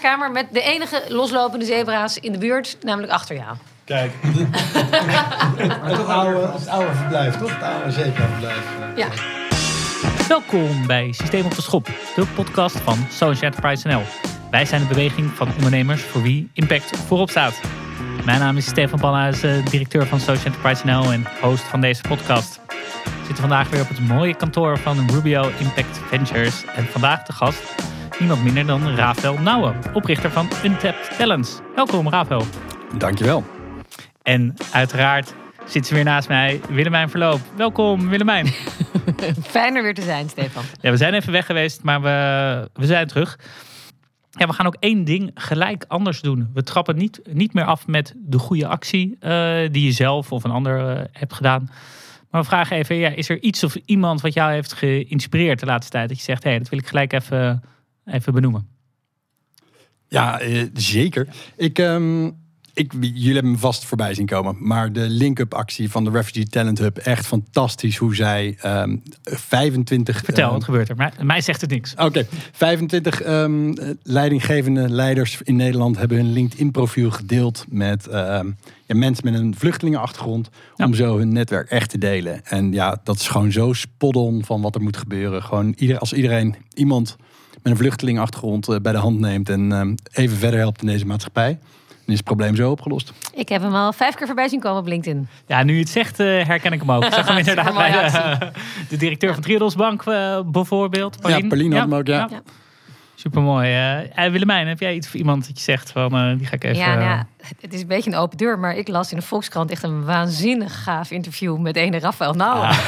kamer met de enige loslopende zebra's in de buurt, namelijk achter jou. Kijk, het, oude, het oude verblijf, toch? Het oude zebraverblijf. Ja. Welkom bij Systeem op de Schop, de podcast van Social Enterprise NL. Wij zijn de beweging van ondernemers voor wie impact voorop staat. Mijn naam is Stefan Panhuis, eh, directeur van Social Enterprise NL en host van deze podcast. We zitten vandaag weer op het mooie kantoor van Rubio Impact Ventures. En vandaag de gast niemand minder dan Rafael Nouwen, oprichter van Untapped Talents. Welkom Rafael. Dankjewel. En uiteraard zit ze weer naast mij, Willemijn Verloop. Welkom Willemijn. Fijn er weer te zijn, Stefan. Ja, we zijn even weg geweest, maar we, we zijn terug. Ja, we gaan ook één ding gelijk anders doen. We trappen niet, niet meer af met de goede actie eh, die je zelf of een ander uh, hebt gedaan. Maar we vragen even, ja, is er iets of iemand wat jou heeft geïnspireerd de laatste tijd? Dat je zegt, hé, hey, dat wil ik gelijk even, even benoemen. Ja, uh, zeker. Ik, um, ik, jullie hebben me vast voorbij zien komen. Maar de link-up actie van de Refugee Talent Hub, echt fantastisch hoe zij um, 25... Vertel, uh, wat gebeurt er? Mij, mij zegt het niks. Oké, okay. 25 um, leidinggevende leiders in Nederland hebben hun LinkedIn profiel gedeeld met ja, mensen met een vluchtelingenachtergrond. Ja. Om zo hun netwerk echt te delen. En ja, dat is gewoon zo spot-on van wat er moet gebeuren. Gewoon ieder, als iedereen iemand met een vluchtelingenachtergrond uh, bij de hand neemt en um, even verder helpt in deze maatschappij is het probleem zo opgelost. Ik heb hem al vijf keer voorbij zien komen op LinkedIn. Ja, nu je het zegt, uh, herken ik hem ook. Ik zag hem inderdaad bij de, de, directeur van Triodos Bank uh, bijvoorbeeld. Pauline. Ja, Pauline had hem ook, ja. ja. Supermooi. Uh, Willemijn, heb jij iets voor iemand dat je zegt van uh, die ga ik even. Ja, nou ja, het is een beetje een open deur, maar ik las in de Volkskrant echt een waanzinnig gaaf interview met ene Rafael. Ja.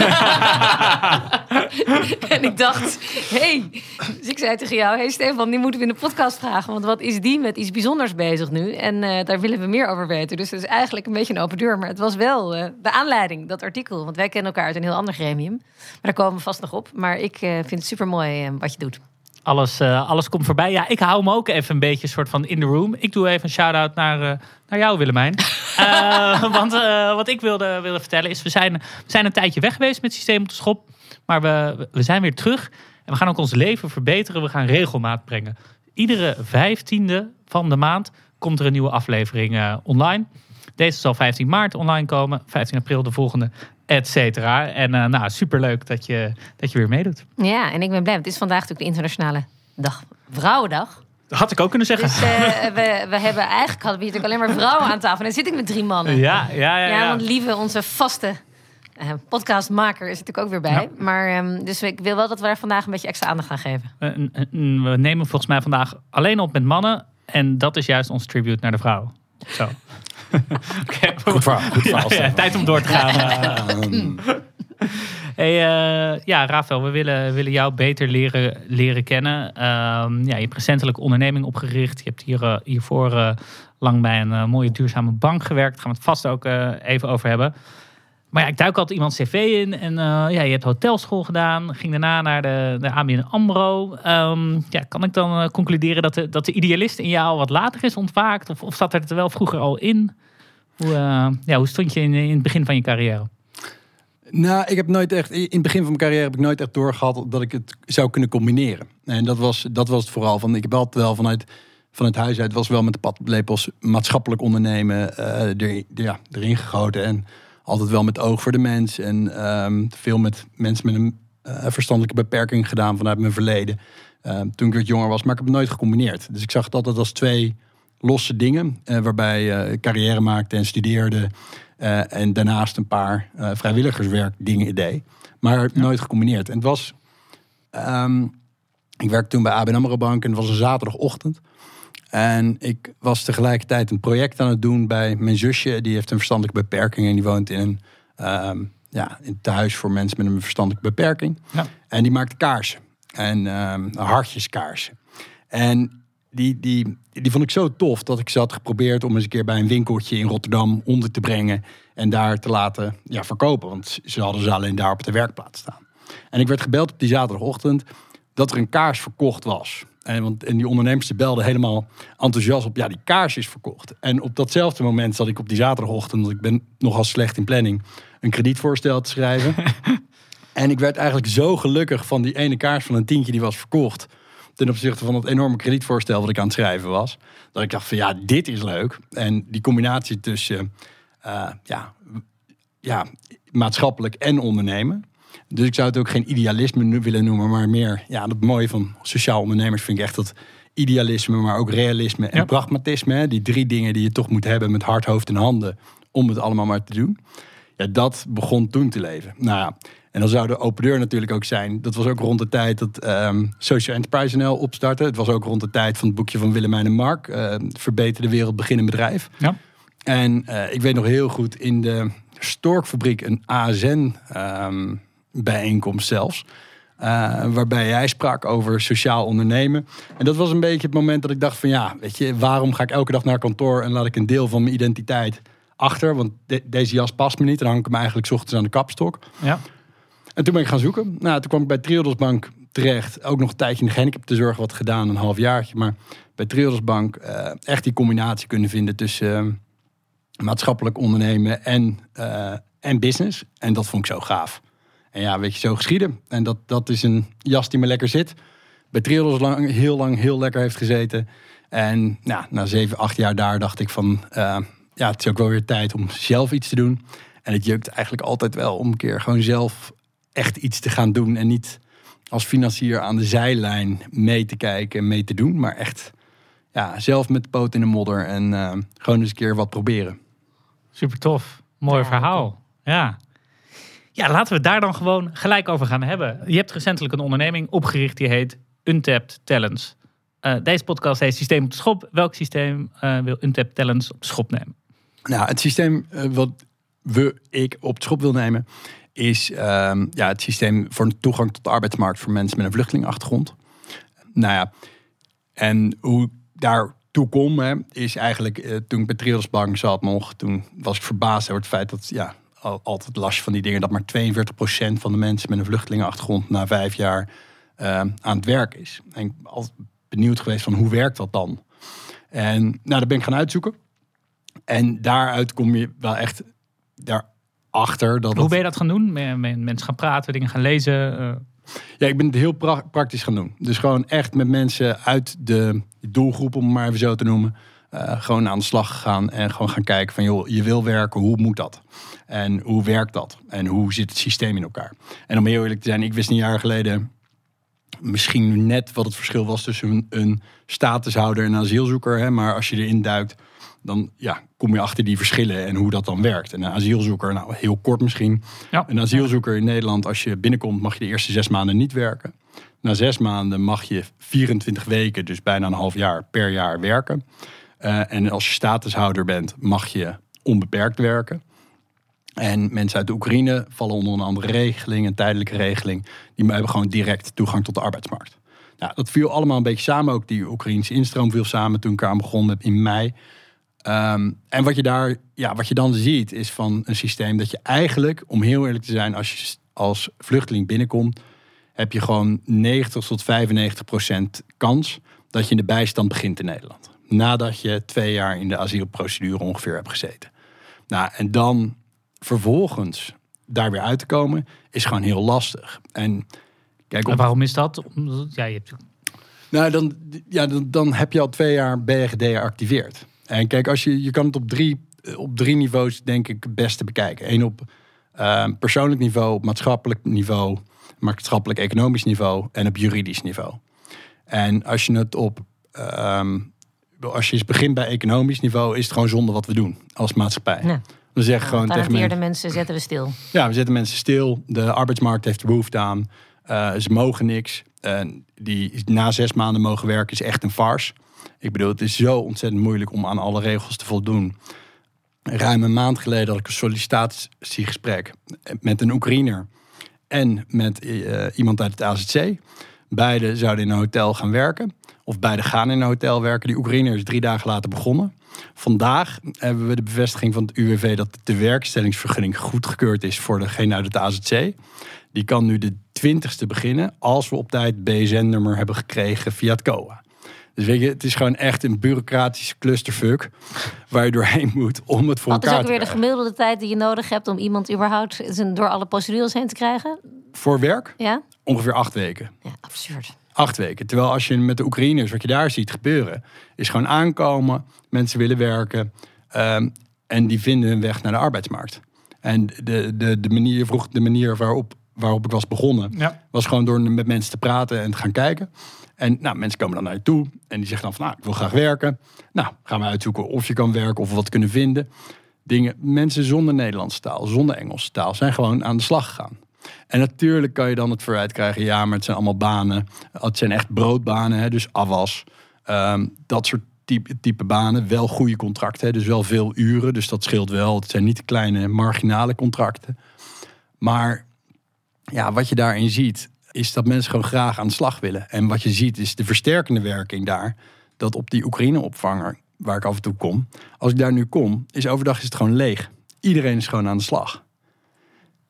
en ik dacht, hey, dus ik zei tegen jou, hey Stefan, die moeten we in de podcast vragen, want wat is die met iets bijzonders bezig nu? En uh, daar willen we meer over weten. Dus het is eigenlijk een beetje een open deur, maar het was wel de aanleiding, dat artikel, want wij kennen elkaar uit een heel ander gremium. Maar daar komen we vast nog op. Maar ik vind het super mooi wat je doet. Alles, uh, alles komt voorbij. Ja, ik hou me ook even een beetje soort van in the room. Ik doe even een shout-out naar, uh, naar jou, Willemijn. uh, want wat ik wilde, wilde vertellen is, we zijn, we zijn een tijdje weg geweest met Systeem op de Schop. Maar we, we zijn weer terug. En we gaan ook ons leven verbeteren. We gaan regelmaat brengen. Iedere vijftiende van de maand komt er een nieuwe aflevering online. Deze zal 15 maart online komen. 15 april de volgende et cetera. En uh, nou, superleuk dat je, dat je weer meedoet. Ja, en ik ben blij. Het is vandaag natuurlijk de internationale dag, Vrouwendag. Dat had ik ook kunnen zeggen. Dus uh, we, we hebben eigenlijk hadden we natuurlijk alleen maar vrouwen aan tafel. En dan zit ik met drie mannen. Ja, ja, ja. Ja, ja want Lieve, onze vaste uh, podcastmaker, is natuurlijk ook weer bij. Ja. Maar um, dus ik wil wel dat we er vandaag een beetje extra aandacht gaan geven. we nemen volgens mij vandaag alleen op met mannen. En dat is juist ons tribute naar de vrouw. Zo. okay. Goed verhaal. Goed verhaal ja, ja, tijd om door te gaan. Hey, uh, ja, Rafael, we willen, willen jou beter leren, leren kennen. Uh, ja, je hebt recentelijk onderneming opgericht. Je hebt hier, uh, hiervoor uh, lang bij een mooie duurzame bank gewerkt. Daar gaan we het vast ook even over hebben. Maar ik duik altijd iemands cv in. En ja, je hebt hotelschool gedaan. Ging daarna naar de, de ABN AMRO. Um, ja, kan ik dan concluderen dat de, dat de idealist in jou wat later is ontwaakt? Of, zat er het wel vroeger al in? Hoe, ja, hoe stond je in, in het begin van je carrière? Nou, ik heb nooit echt, in het begin van mijn carrière heb ik nooit echt doorgehad dat ik het zou kunnen combineren. En dat was, dat was het vooral van, ik heb altijd wel vanuit, vanuit huis uit, was wel met de padlepels maatschappelijk ondernemen uh, er, ja, erin gegoten. En altijd wel met oog voor de mens. En um, veel met mensen met een uh, verstandelijke beperking gedaan vanuit mijn verleden. Uh, toen ik wat jonger was, maar ik heb het nooit gecombineerd. Dus ik zag het altijd als twee losse dingen. Uh, waarbij ik carrière maakte en studeerde. En daarnaast een paar vrijwilligerswerk dingen deed. Maar ja. nooit gecombineerd. En het was... Um, ik werkte toen bij ABN AMRO Bank en het was een zaterdagochtend. En ik was tegelijkertijd een project aan het doen bij mijn zusje. Die heeft een verstandelijke beperking en die woont in een, um, ja, in het thuis voor mensen met een verstandelijke beperking. Ja. En die maakte kaarsen. En um, hartjeskaarsen. En die, die, die vond ik zo tof dat ik ze had geprobeerd om eens een keer bij een winkeltje in Rotterdam onder te brengen. En daar te laten ja, verkopen. Want ze hadden ze alleen daar op de werkplaats staan. En ik werd gebeld op die zaterdagochtend dat er een kaars verkocht was. En, want, en die ondernemers belden helemaal enthousiast op, ja, die kaars is verkocht. En op datzelfde moment zat ik op die zaterdagochtend, want ik ben nogal slecht in planning, een kredietvoorstel te schrijven. en ik werd eigenlijk zo gelukkig van die ene kaars van een tientje die was verkocht ten opzichte van het enorme kredietvoorstel wat ik aan het schrijven was. Dat ik dacht van ja, dit is leuk. En die combinatie tussen uh, ja, ja, maatschappelijk en ondernemen. Dus ik zou het ook geen idealisme willen noemen, maar meer ja, het mooie van sociaal ondernemers vind ik echt dat idealisme, maar ook realisme en pragmatisme. Hè? Die drie dingen die je toch moet hebben met hart, hoofd en handen om het allemaal maar te doen. Ja, dat begon toen te leven. Nou ja, en dan zou de open deur natuurlijk ook zijn. Dat was ook rond de tijd dat um, Social Enterprise NL opstartte. Het was ook rond de tijd van het boekje van Willemijn en Mark. Uh, Verbeter de wereld, begin een bedrijf. Ja. En uh, ik weet nog heel goed in de Storkfabriek een ASN um, bijeenkomst zelfs. Uh, waarbij jij sprak over sociaal ondernemen. En dat was een beetje het moment dat ik dacht van ja, weet je, waarom ga ik elke dag naar kantoor en laat ik een deel van mijn identiteit achter? Want deze jas past me niet. Dan hang ik hem eigenlijk ochtends aan de kapstok. Ja. En toen ben ik gaan zoeken. Nou, toen kwam ik bij Triodos Bank terecht. Ook nog een tijdje in de gehandicaptenzorg wat gedaan, een halfjaartje. Maar bij Triodos Bank uh, echt die combinatie kunnen vinden tussen uh, maatschappelijk ondernemen en, en business. En dat vond ik zo gaaf. En ja, weet je, zo geschieden. En dat, dat is een jas die me lekker zit. Bij Triodos lang, heel lang heel lekker heeft gezeten. En nou, na zeven, acht jaar daar dacht ik van... ja, het is ook wel weer tijd om zelf iets te doen. En het jukt eigenlijk altijd wel om een keer gewoon zelf echt iets te gaan doen. En niet als financier aan de zijlijn mee te kijken en mee te doen. Maar echt ja, zelf met de poot in de modder en uh, gewoon eens een keer wat proberen. Super tof. Mooi verhaal. Ja. Ja, laten we daar dan gewoon gelijk over gaan hebben. Je hebt recentelijk een onderneming opgericht die heet Untapped Talents. Uh, deze podcast heet Systeem op de Schop. Welk systeem uh, wil Untapped Talents op de schop nemen? Nou, het systeem wat we, ik op de schop wil nemen, is um, ja, het systeem voor toegang tot de arbeidsmarkt voor mensen met een vluchtelingenachtergrond. Nou ja, en hoe daar toe kom, is eigenlijk toen ik bij Triodos Bank zat nog, toen was ik verbaasd over het feit dat, ja, altijd last van die dingen, dat maar 42% van de mensen met een vluchtelingenachtergrond na vijf jaar uh, aan het werk is. En ik ben altijd benieuwd geweest van hoe werkt dat dan? En nou, dat ben ik gaan uitzoeken. En daaruit kom je wel echt daar achter. Dat Hoe ben je dat gaan doen? Met, mensen gaan praten, dingen gaan lezen? Uh... Ja, ik ben het heel praktisch gaan doen. Dus gewoon echt met mensen uit de doelgroep, om het maar even zo te noemen. Uh, gewoon aan de slag gegaan en gewoon gaan kijken van joh, je wil werken, hoe moet dat? En hoe werkt dat? En hoe zit het systeem in elkaar? En om heel eerlijk te zijn, ik wist een jaar geleden misschien net wat het verschil was tussen een, een statushouder en een asielzoeker. Hè? Maar als je erin duikt, dan ja, kom je achter die verschillen en hoe dat dan werkt. En een asielzoeker, nou heel kort misschien. Ja. Een asielzoeker in Nederland, als je binnenkomt, mag je de eerste zes maanden niet werken. Na zes maanden mag je 24 weken, dus bijna een half jaar per jaar werken. Uh, en als je statushouder bent, mag je onbeperkt werken. En mensen uit de Oekraïne vallen onder een andere regeling, een tijdelijke regeling. Die hebben gewoon direct toegang tot de arbeidsmarkt. Nou, dat viel allemaal een beetje samen. Ook die Oekraïnse instroom viel samen toen ik aan begon in mei. Um, en wat je daar, ja, wat je dan ziet, is van een systeem dat je eigenlijk, om heel eerlijk te zijn, als je als vluchteling binnenkomt, heb je gewoon 90 tot 95 procent kans dat je in de bijstand begint in Nederland. Nadat je twee jaar in de asielprocedure ongeveer hebt gezeten. Nou, en dan vervolgens daar weer uit te komen, is gewoon heel lastig. En, kijk, waarom is dat? Ja, je hebt... Nou, dan, ja, dan, dan heb je al twee jaar ben je gedeactiveerd. En kijk, als je, je kan het op drie, op drie niveaus denk ik het beste bekijken. Eén op uh, persoonlijk niveau, op maatschappelijk niveau, maatschappelijk-economisch niveau en op juridisch niveau. En als je het op, um, als je eens begint bij economisch niveau, is het gewoon zonde wat we doen als maatschappij. Ja. We zeggen gewoon tegen mensen, mensen zetten we stil. Ja, we zetten mensen stil. De arbeidsmarkt heeft er behoefte aan. Uh, ze mogen niks. Die na zes maanden mogen werken is echt een farce. Ik bedoel, het is zo ontzettend moeilijk om aan alle regels te voldoen. Ruim een maand geleden had ik een sollicitatiegesprek met een Oekraïner en met uh, iemand uit het AZC. Beide zouden in een hotel gaan werken. Of beide gaan in een hotel werken. Die Oekraïner is drie dagen later begonnen. Vandaag hebben we de bevestiging van het UWV dat de werkstellingsvergunning goedgekeurd is voor degene uit het AZC. Die kan nu de twintigste beginnen als we op tijd BSN-nummer hebben gekregen via het COA. Dus weet je, het is gewoon echt een bureaucratische clusterfuck waar je doorheen moet om het voor Wat elkaar te krijgen. Wat is ook weer de gemiddelde tijd die je nodig hebt om iemand überhaupt door alle procedures heen te krijgen? Voor werk? Ja. Ongeveer acht weken. Ja, absurd. Acht weken. Terwijl als je met de Oekraïners, wat je daar ziet gebeuren, is gewoon aankomen, mensen willen werken ehm, en die vinden hun weg naar de arbeidsmarkt. En de, de, de manier, vroeg de manier waarop, waarop ik was begonnen, Ja. was gewoon door met mensen te praten en te gaan kijken. En nou, mensen komen dan naar je toe en die zeggen dan van, nou, ik wil graag werken. Nou, gaan we uitzoeken of je kan werken of we wat kunnen vinden. Dingen, mensen zonder Nederlandse taal, zonder Engelse taal, zijn gewoon aan de slag gegaan. En natuurlijk kan je dan het verwijt krijgen, ja, maar het zijn allemaal banen. Het zijn echt broodbanen, hè, dus afwas. Ehm, dat soort type, type banen, wel goede contracten, hè, dus wel veel uren. Dus dat scheelt wel. Het zijn niet kleine marginale contracten. Maar ja, wat je daarin ziet, is dat mensen gewoon graag aan de slag willen. En wat je ziet is de versterkende werking daar. Dat op die Oekraïne-opvanger, waar ik af en toe kom. Als ik daar nu kom, is overdag is het gewoon leeg. Iedereen is gewoon aan de slag.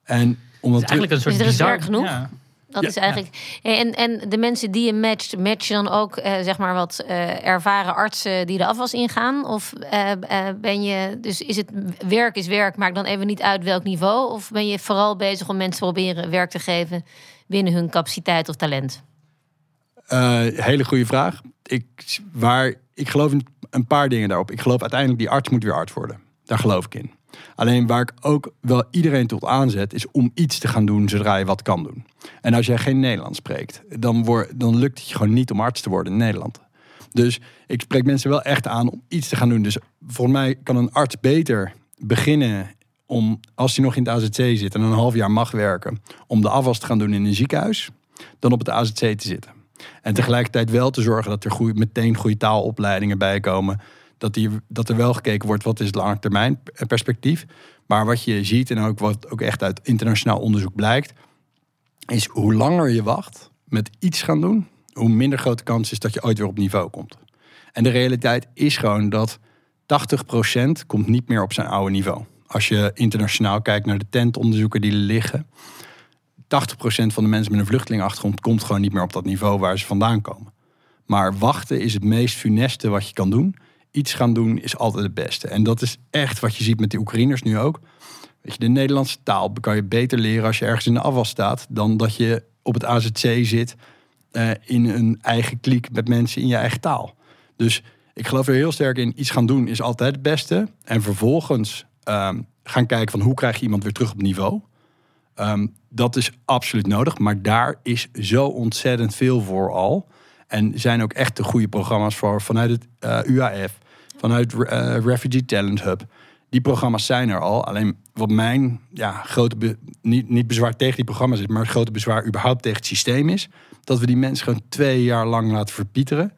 En omdat Het is eigenlijk een soort Is er dus bizar... werk genoeg? Ja. Dat Ja. is eigenlijk. En, en de mensen die je matcht, match je dan ook eh, zeg maar wat eh, ervaren artsen die de afwas ingaan? Of eh, eh, ben je, dus is het werk is werk, maakt dan even niet uit welk niveau? Of ben je vooral bezig om mensen te proberen werk te geven binnen hun capaciteit of talent? Eh, hele goede vraag. Ik, waar, ik geloof in een paar dingen daarop. Ik geloof uiteindelijk die arts moet weer arts worden. Daar geloof ik in. Alleen waar ik ook wel iedereen tot aanzet, is om iets te gaan doen zodra je wat kan doen. En als jij geen Nederlands spreekt, dan, word, dan lukt het je gewoon niet om arts te worden in Nederland. Dus ik spreek mensen wel echt aan om iets te gaan doen. Dus volgens mij kan een arts beter beginnen om, als hij nog in het AZC zit en een half jaar mag werken, om de afwas te gaan doen in een ziekenhuis, dan op het AZC te zitten. En tegelijkertijd wel te zorgen dat er meteen goede taalopleidingen bij komen. Dat, dat er wel gekeken wordt wat is het lange termijn perspectief. Maar wat je ziet en ook wat ook echt uit internationaal onderzoek blijkt, is hoe langer je wacht met iets gaan doen, hoe minder grote kans is dat je ooit weer op niveau komt. En de realiteit is gewoon dat 80% komt niet meer op zijn oude niveau. Als je internationaal kijkt naar de tentonderzoeken die liggen, 80% van de mensen met een vluchtelingachtergrond komt gewoon niet meer op dat niveau waar ze vandaan komen. Maar wachten is het meest funeste wat je kan doen. Iets gaan doen is altijd het beste. En dat is echt wat je ziet met de Oekraïners nu ook. Weet je, de Nederlandse taal kan je beter leren als je ergens in de afwas staat, dan dat je op het AZC zit eh, in een eigen kliek met mensen in je eigen taal. Dus ik geloof er heel sterk in. Iets gaan doen is altijd het beste. En vervolgens ehm, gaan kijken van hoe krijg je iemand weer terug op niveau. Ehm, dat is absoluut nodig. Maar daar is zo ontzettend veel voor al. En zijn ook echt de goede programma's voor vanuit het eh, UAF, vanuit eh, Refugee Talent Hub. Die programma's zijn er al. Alleen wat mijn ja, grote niet, niet bezwaar tegen die programma's is, maar het grote bezwaar überhaupt tegen het systeem is, dat we die mensen gewoon twee jaar lang laten verpieteren.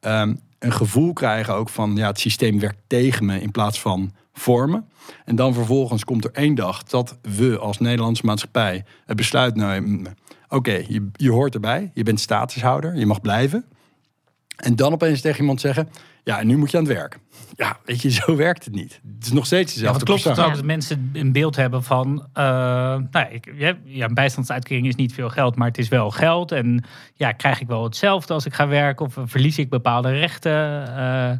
Ehm, een gevoel krijgen ook van ja, het systeem werkt tegen me in plaats van voor me. En dan vervolgens komt er één dag dat we als Nederlandse maatschappij het besluit nemen. Oké, je, je hoort erbij, je bent statushouder, je mag blijven. En dan opeens tegen iemand zeggen: Ja, en nu moet je aan het werk. Ja, weet je, zo werkt het niet. Het is nog steeds Ja, dezelfde klopt het ook dat mensen een beeld hebben van... eh, nou, ja, ik, ja, ja, een bijstandsuitkering is niet veel geld, maar het is wel geld. En ja, krijg ik wel hetzelfde als ik ga werken of verlies ik bepaalde rechten? Eh,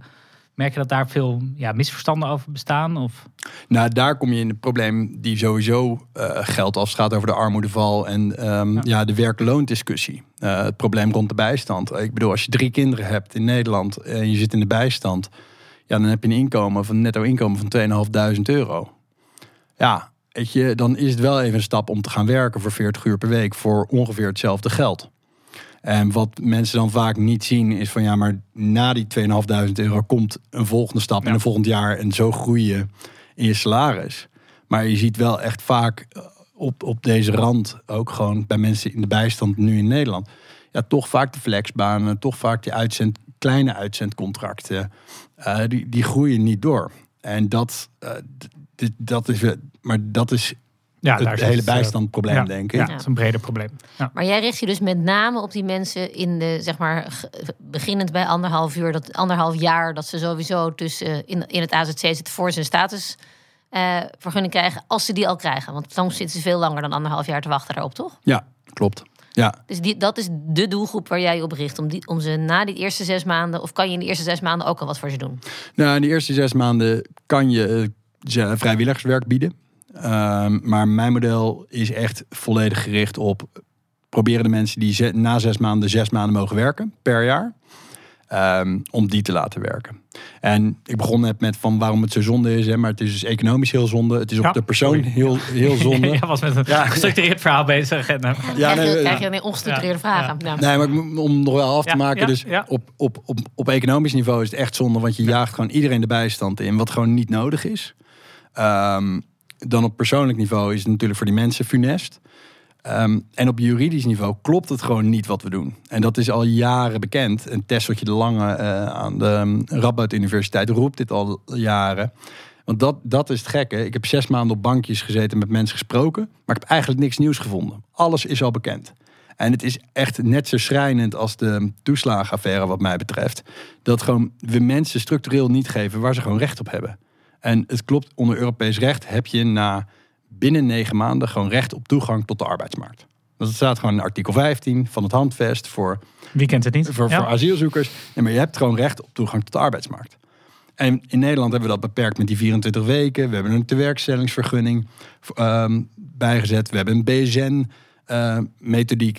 merk je dat daar veel ja, misverstanden over bestaan? Of? Nou, daar kom je in het probleem die sowieso eh, geldt als het gaat over de armoedeval en ehm, ja. de werk-loondiscussie. Eh, het probleem rond de bijstand. Ik bedoel, als je drie kinderen hebt in Nederland en je zit in de bijstand, ja, dan heb je een inkomen van netto inkomen van 2.500 euro. Ja, weet je, dan is het wel even een stap om te gaan werken voor 40 uur per week voor ongeveer hetzelfde geld. En wat mensen dan vaak niet zien is van ja, maar na die 2.500 euro komt een volgende stap Ja. in een volgend jaar en zo groei je in je salaris. Maar je ziet wel echt vaak eh, op, op deze rand, ook gewoon bij mensen in de bijstand nu in Nederland, ja, toch vaak de flexbanen, toch vaak die uitzend, kleine uitzendcontracten, eh, die, die groeien niet door. En dat, eh, dat is, we- maar dat is Ja, het hele eh, bijstandprobleem, ja, denk ik. Ja, het is een breder probleem. Ja. Maar jij richt je dus met name op die mensen in de, zeg maar, beginnend bij anderhalf uur, dat anderhalf jaar, dat ze sowieso tussen in, in het AZC zitten voor ze een status eh, vergunning krijgen, als ze die al krijgen. Want soms zitten ze veel langer dan anderhalf jaar te wachten daarop, toch? Ja, klopt. Ja, Dus die, dat is de doelgroep waar jij je op richt. Om, die, om ze na die eerste zes maanden, of kan je in de eerste zes maanden ook al wat voor ze doen? Nou, in de eerste zes maanden kan je eh, vrijwilligerswerk bieden. Ehm, maar mijn model is echt volledig gericht op proberen de mensen die na zes maanden zes maanden mogen werken per jaar. Ehm, om die te laten werken. En ik begon net met van waarom het zo zonde is. Hè, maar het is dus economisch heel zonde. Het is op Ja, de persoon heel, heel zonde. Jij was met een Ja. gestructureerd verhaal bezig. En, eh, Ja, krijg, nee, je, ja. krijg je een ongestructureerde Ja, vragen. ja. Nou, Nee, maar om nog wel af te Ja, maken. ja, dus ja. Op, op, op, op economisch niveau is het echt zonde. Want je jaagt gewoon iedereen de bijstand in. Wat gewoon niet nodig is. Ehm, dan op persoonlijk niveau is het natuurlijk voor die mensen funest. Ehm, en op juridisch niveau klopt het gewoon niet wat we doen. En dat is al jaren bekend. En Tesseltje de Lange eh, aan de um, Universiteit roept dit al jaren. Want dat, dat is het gekke. Ik heb zes maanden op bankjes gezeten met mensen gesproken. Maar ik heb eigenlijk niks nieuws gevonden. Alles is al bekend. En het is echt net zo schrijnend als de toeslagenaffaire wat mij betreft. Dat gewoon we mensen structureel niet geven waar ze gewoon recht op hebben. En het klopt, onder Europees recht heb je na binnen negen maanden gewoon recht op toegang tot de arbeidsmarkt. Dat staat gewoon in artikel 15 van het handvest voor, wie kent het niet? voor, Ja. voor asielzoekers. Nee, maar je hebt gewoon recht op toegang tot de arbeidsmarkt. En in Nederland hebben we dat beperkt met die 24 weken. We hebben een tewerkstellingsvergunning ehm, bijgezet. We hebben een BSN. eh,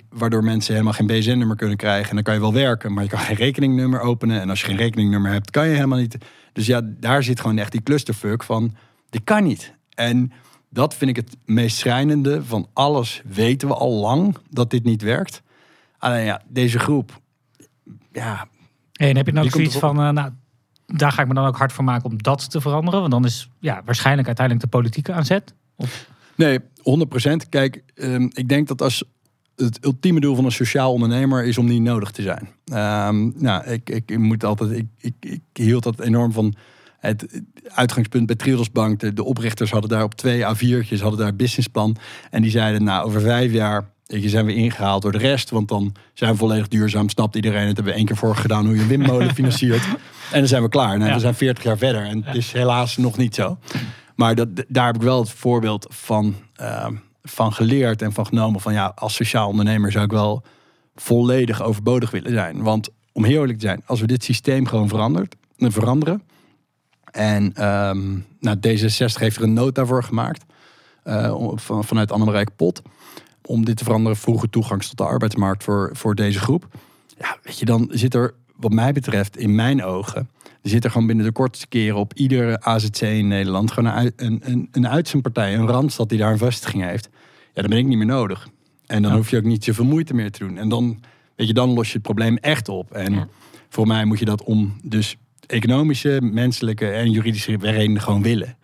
waardoor mensen helemaal geen BSN-nummer kunnen krijgen. En dan kan je wel werken, maar je kan geen rekeningnummer openen. En als je geen rekeningnummer hebt, kan je helemaal niet. Dus ja, daar zit gewoon echt die clusterfuck van, dit kan niet. En dat vind ik het meest schrijnende van alles. Weten we al lang dat dit niet werkt. Alleen ja, deze groep, ja, Hey, en heb je komt zoiets van, eh, nou, daar ga ik me dan ook hard voor maken om dat te veranderen? Want dan is ja, waarschijnlijk uiteindelijk de politieke aan zet. Nee, 100%. Kijk, ehm, ik denk dat als het ultieme doel van een sociaal ondernemer is om niet nodig te zijn. Ehm, nou, ik, ik, ik moet altijd, ik, ik, ik hield dat enorm van het, uitgangspunt bij Triodos Bank. De, de oprichters hadden daar op twee A4'tjes hadden daar een businessplan. En die zeiden, nou, over vijf jaar je, zijn we ingehaald door de rest. Want dan zijn we volledig duurzaam, snapt iedereen. Het hebben we één keer voor gedaan hoe je een windmolen financiert. En dan zijn we klaar. Nou, Ja. We zijn 40 jaar verder en het is helaas nog niet zo. Maar dat, daar heb ik wel het voorbeeld van, ehm, van geleerd en van genomen. Van ja, als sociaal ondernemer zou ik wel volledig overbodig willen zijn. Want om heel eerlijk te zijn, als we dit systeem gewoon verandert, eh, veranderen. En ehm, nou, D66 heeft er een nota voor gemaakt. om- van, vanuit Annemarie Pot. Om dit te veranderen, vroege toegang tot de arbeidsmarkt voor, voor deze groep. Ja, weet je, dan zit er, wat mij betreft, in mijn ogen. Er zit er gewoon binnen de kortste keren op iedere AZC in Nederland. gewoon een, een, een, een uitzendpartij, een randstad die daar een vestiging heeft. Ja, dan ben ik niet meer nodig. En dan Ja. hoef je ook niet zoveel moeite meer te doen. En dan, weet je, dan los je het probleem echt op. En Ja. voor mij moet je dat om dus economische, menselijke en juridische redenen gewoon willen.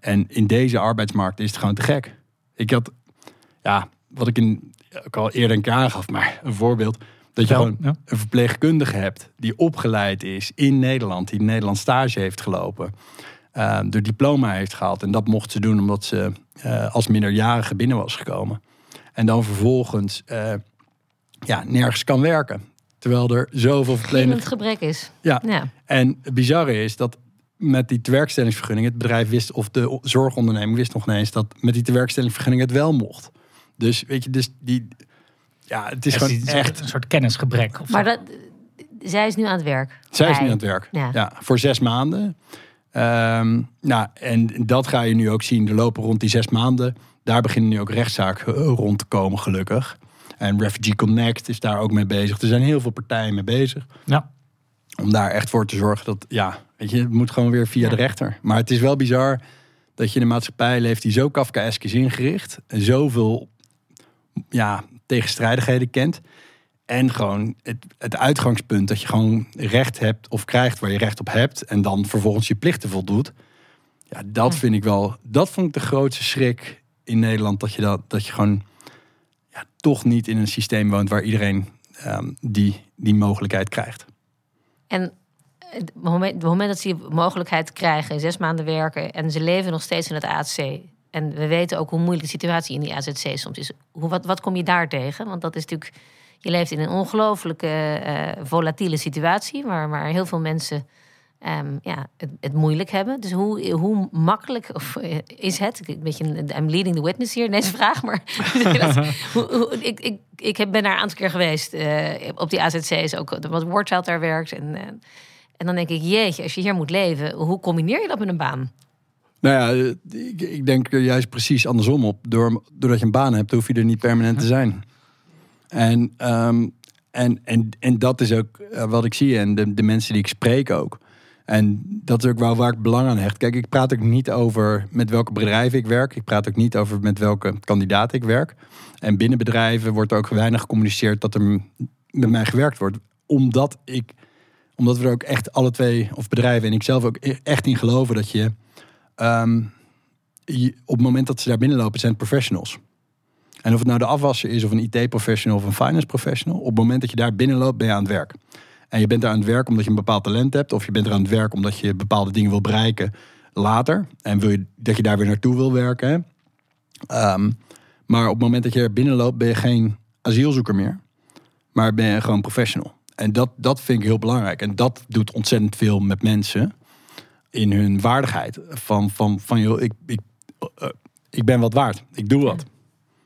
En in deze arbeidsmarkt is het gewoon te gek. Ik had, ja, wat ik in, ook al eerder een keer aangaf, maar een voorbeeld. Dat je gewoon ja. een verpleegkundige hebt die opgeleid is in Nederland, die Nederland stage heeft gelopen, eh, de diploma heeft gehaald. En dat mocht ze doen omdat ze eh, als minderjarige binnen was gekomen. En dan vervolgens eh, ja, nergens kan werken. Terwijl er zoveel verpleegkundigen gebrek is. Ja. Ja. en het bizarre is dat met die tewerkstellingsvergunning, het bedrijf wist, of de zorgonderneming wist nog niet eens dat met die tewerkstellingsvergunning het wel mocht. Dus weet je, dus die, ja, het is Het gewoon echt. een soort kennisgebrek. Of Maar zo. dat, zij is nu aan het werk. Zij is nu aan het werk. Ja. Ja. voor zes maanden. Ehm, nou, en dat ga je nu ook zien. Er lopen rond die zes maanden. Daar beginnen nu ook rechtszaken rond te komen, gelukkig. En Refugee Connect is daar ook mee bezig. Er zijn heel veel partijen mee bezig. ja. Om daar echt voor te zorgen dat, ja, weet je, het moet gewoon weer via de rechter. Maar het is wel bizar dat je in een maatschappij leeft die zo Kafkaesk is ingericht. En zoveel, ja, tegenstrijdigheden kent. En gewoon het, het uitgangspunt dat je gewoon recht hebt of krijgt waar je recht op hebt. En dan vervolgens je plichten voldoet. Ja, dat vind ik wel, dat vond ik de grootste schrik in Nederland. Dat je, dat, dat je gewoon toch niet in een systeem woont waar iedereen ehm, die, die mogelijkheid krijgt. En het moment, het moment dat ze die mogelijkheid krijgen, zes maanden werken en ze leven nog steeds in het AZC. En we weten ook hoe moeilijk de situatie in die AZC soms is. Hoe, wat, wat kom je daar tegen? Want dat is natuurlijk, je leeft in een ongelooflijke eh, volatiele situatie, waar, waar heel veel mensen ehm, ja, het, het moeilijk hebben. Dus hoe, hoe makkelijk of, eh, is het? Een beetje, I'm leading the witness hier deze vraag, maar hoe, hoe- ik, ik, ik ben daar een aantal keer geweest eh, op die AZC's, ook wat Wordchild daar werkt. En, eh, en dan denk ik, jeetje, als je hier moet leven, hoe combineer je dat met een baan? Nou ja, ik, denk juist precies andersom op. Door, doordat je een baan hebt, hoef je er niet permanent te zijn. En, ehm, en, en, en dat is ook wat ik zie en de, de mensen die ik spreek ook. En dat is ook wel waar ik belang aan hecht. Kijk, ik praat ook niet over met welke bedrijven ik werk. Ik praat ook niet over met welke kandidaat ik werk. En binnen bedrijven wordt ook weinig gecommuniceerd dat er met mij gewerkt wordt. Omdat ik, omdat we er ook echt alle twee, of bedrijven en ik zelf ook e-, echt in geloven dat je, ehm, je op het moment dat ze daar binnenlopen, zijn professionals. En of het nou de afwasser is, of een IT-professional of een finance professional, op het moment dat je daar binnenloopt, ben je aan het werk. En je bent daar aan het werk omdat je een bepaald talent hebt, of je bent er aan het werk omdat je bepaalde dingen wil bereiken later. En wil je dat je daar weer naartoe wil werken. Ehm, maar op het moment dat je er binnenloopt, ben je geen asielzoeker meer. Maar ben je gewoon professional. En dat, dat vind ik heel belangrijk. En dat doet ontzettend veel met mensen in hun waardigheid. Van, van, van joh, ik, ik, uh, ik ben wat waard. Ik doe wat.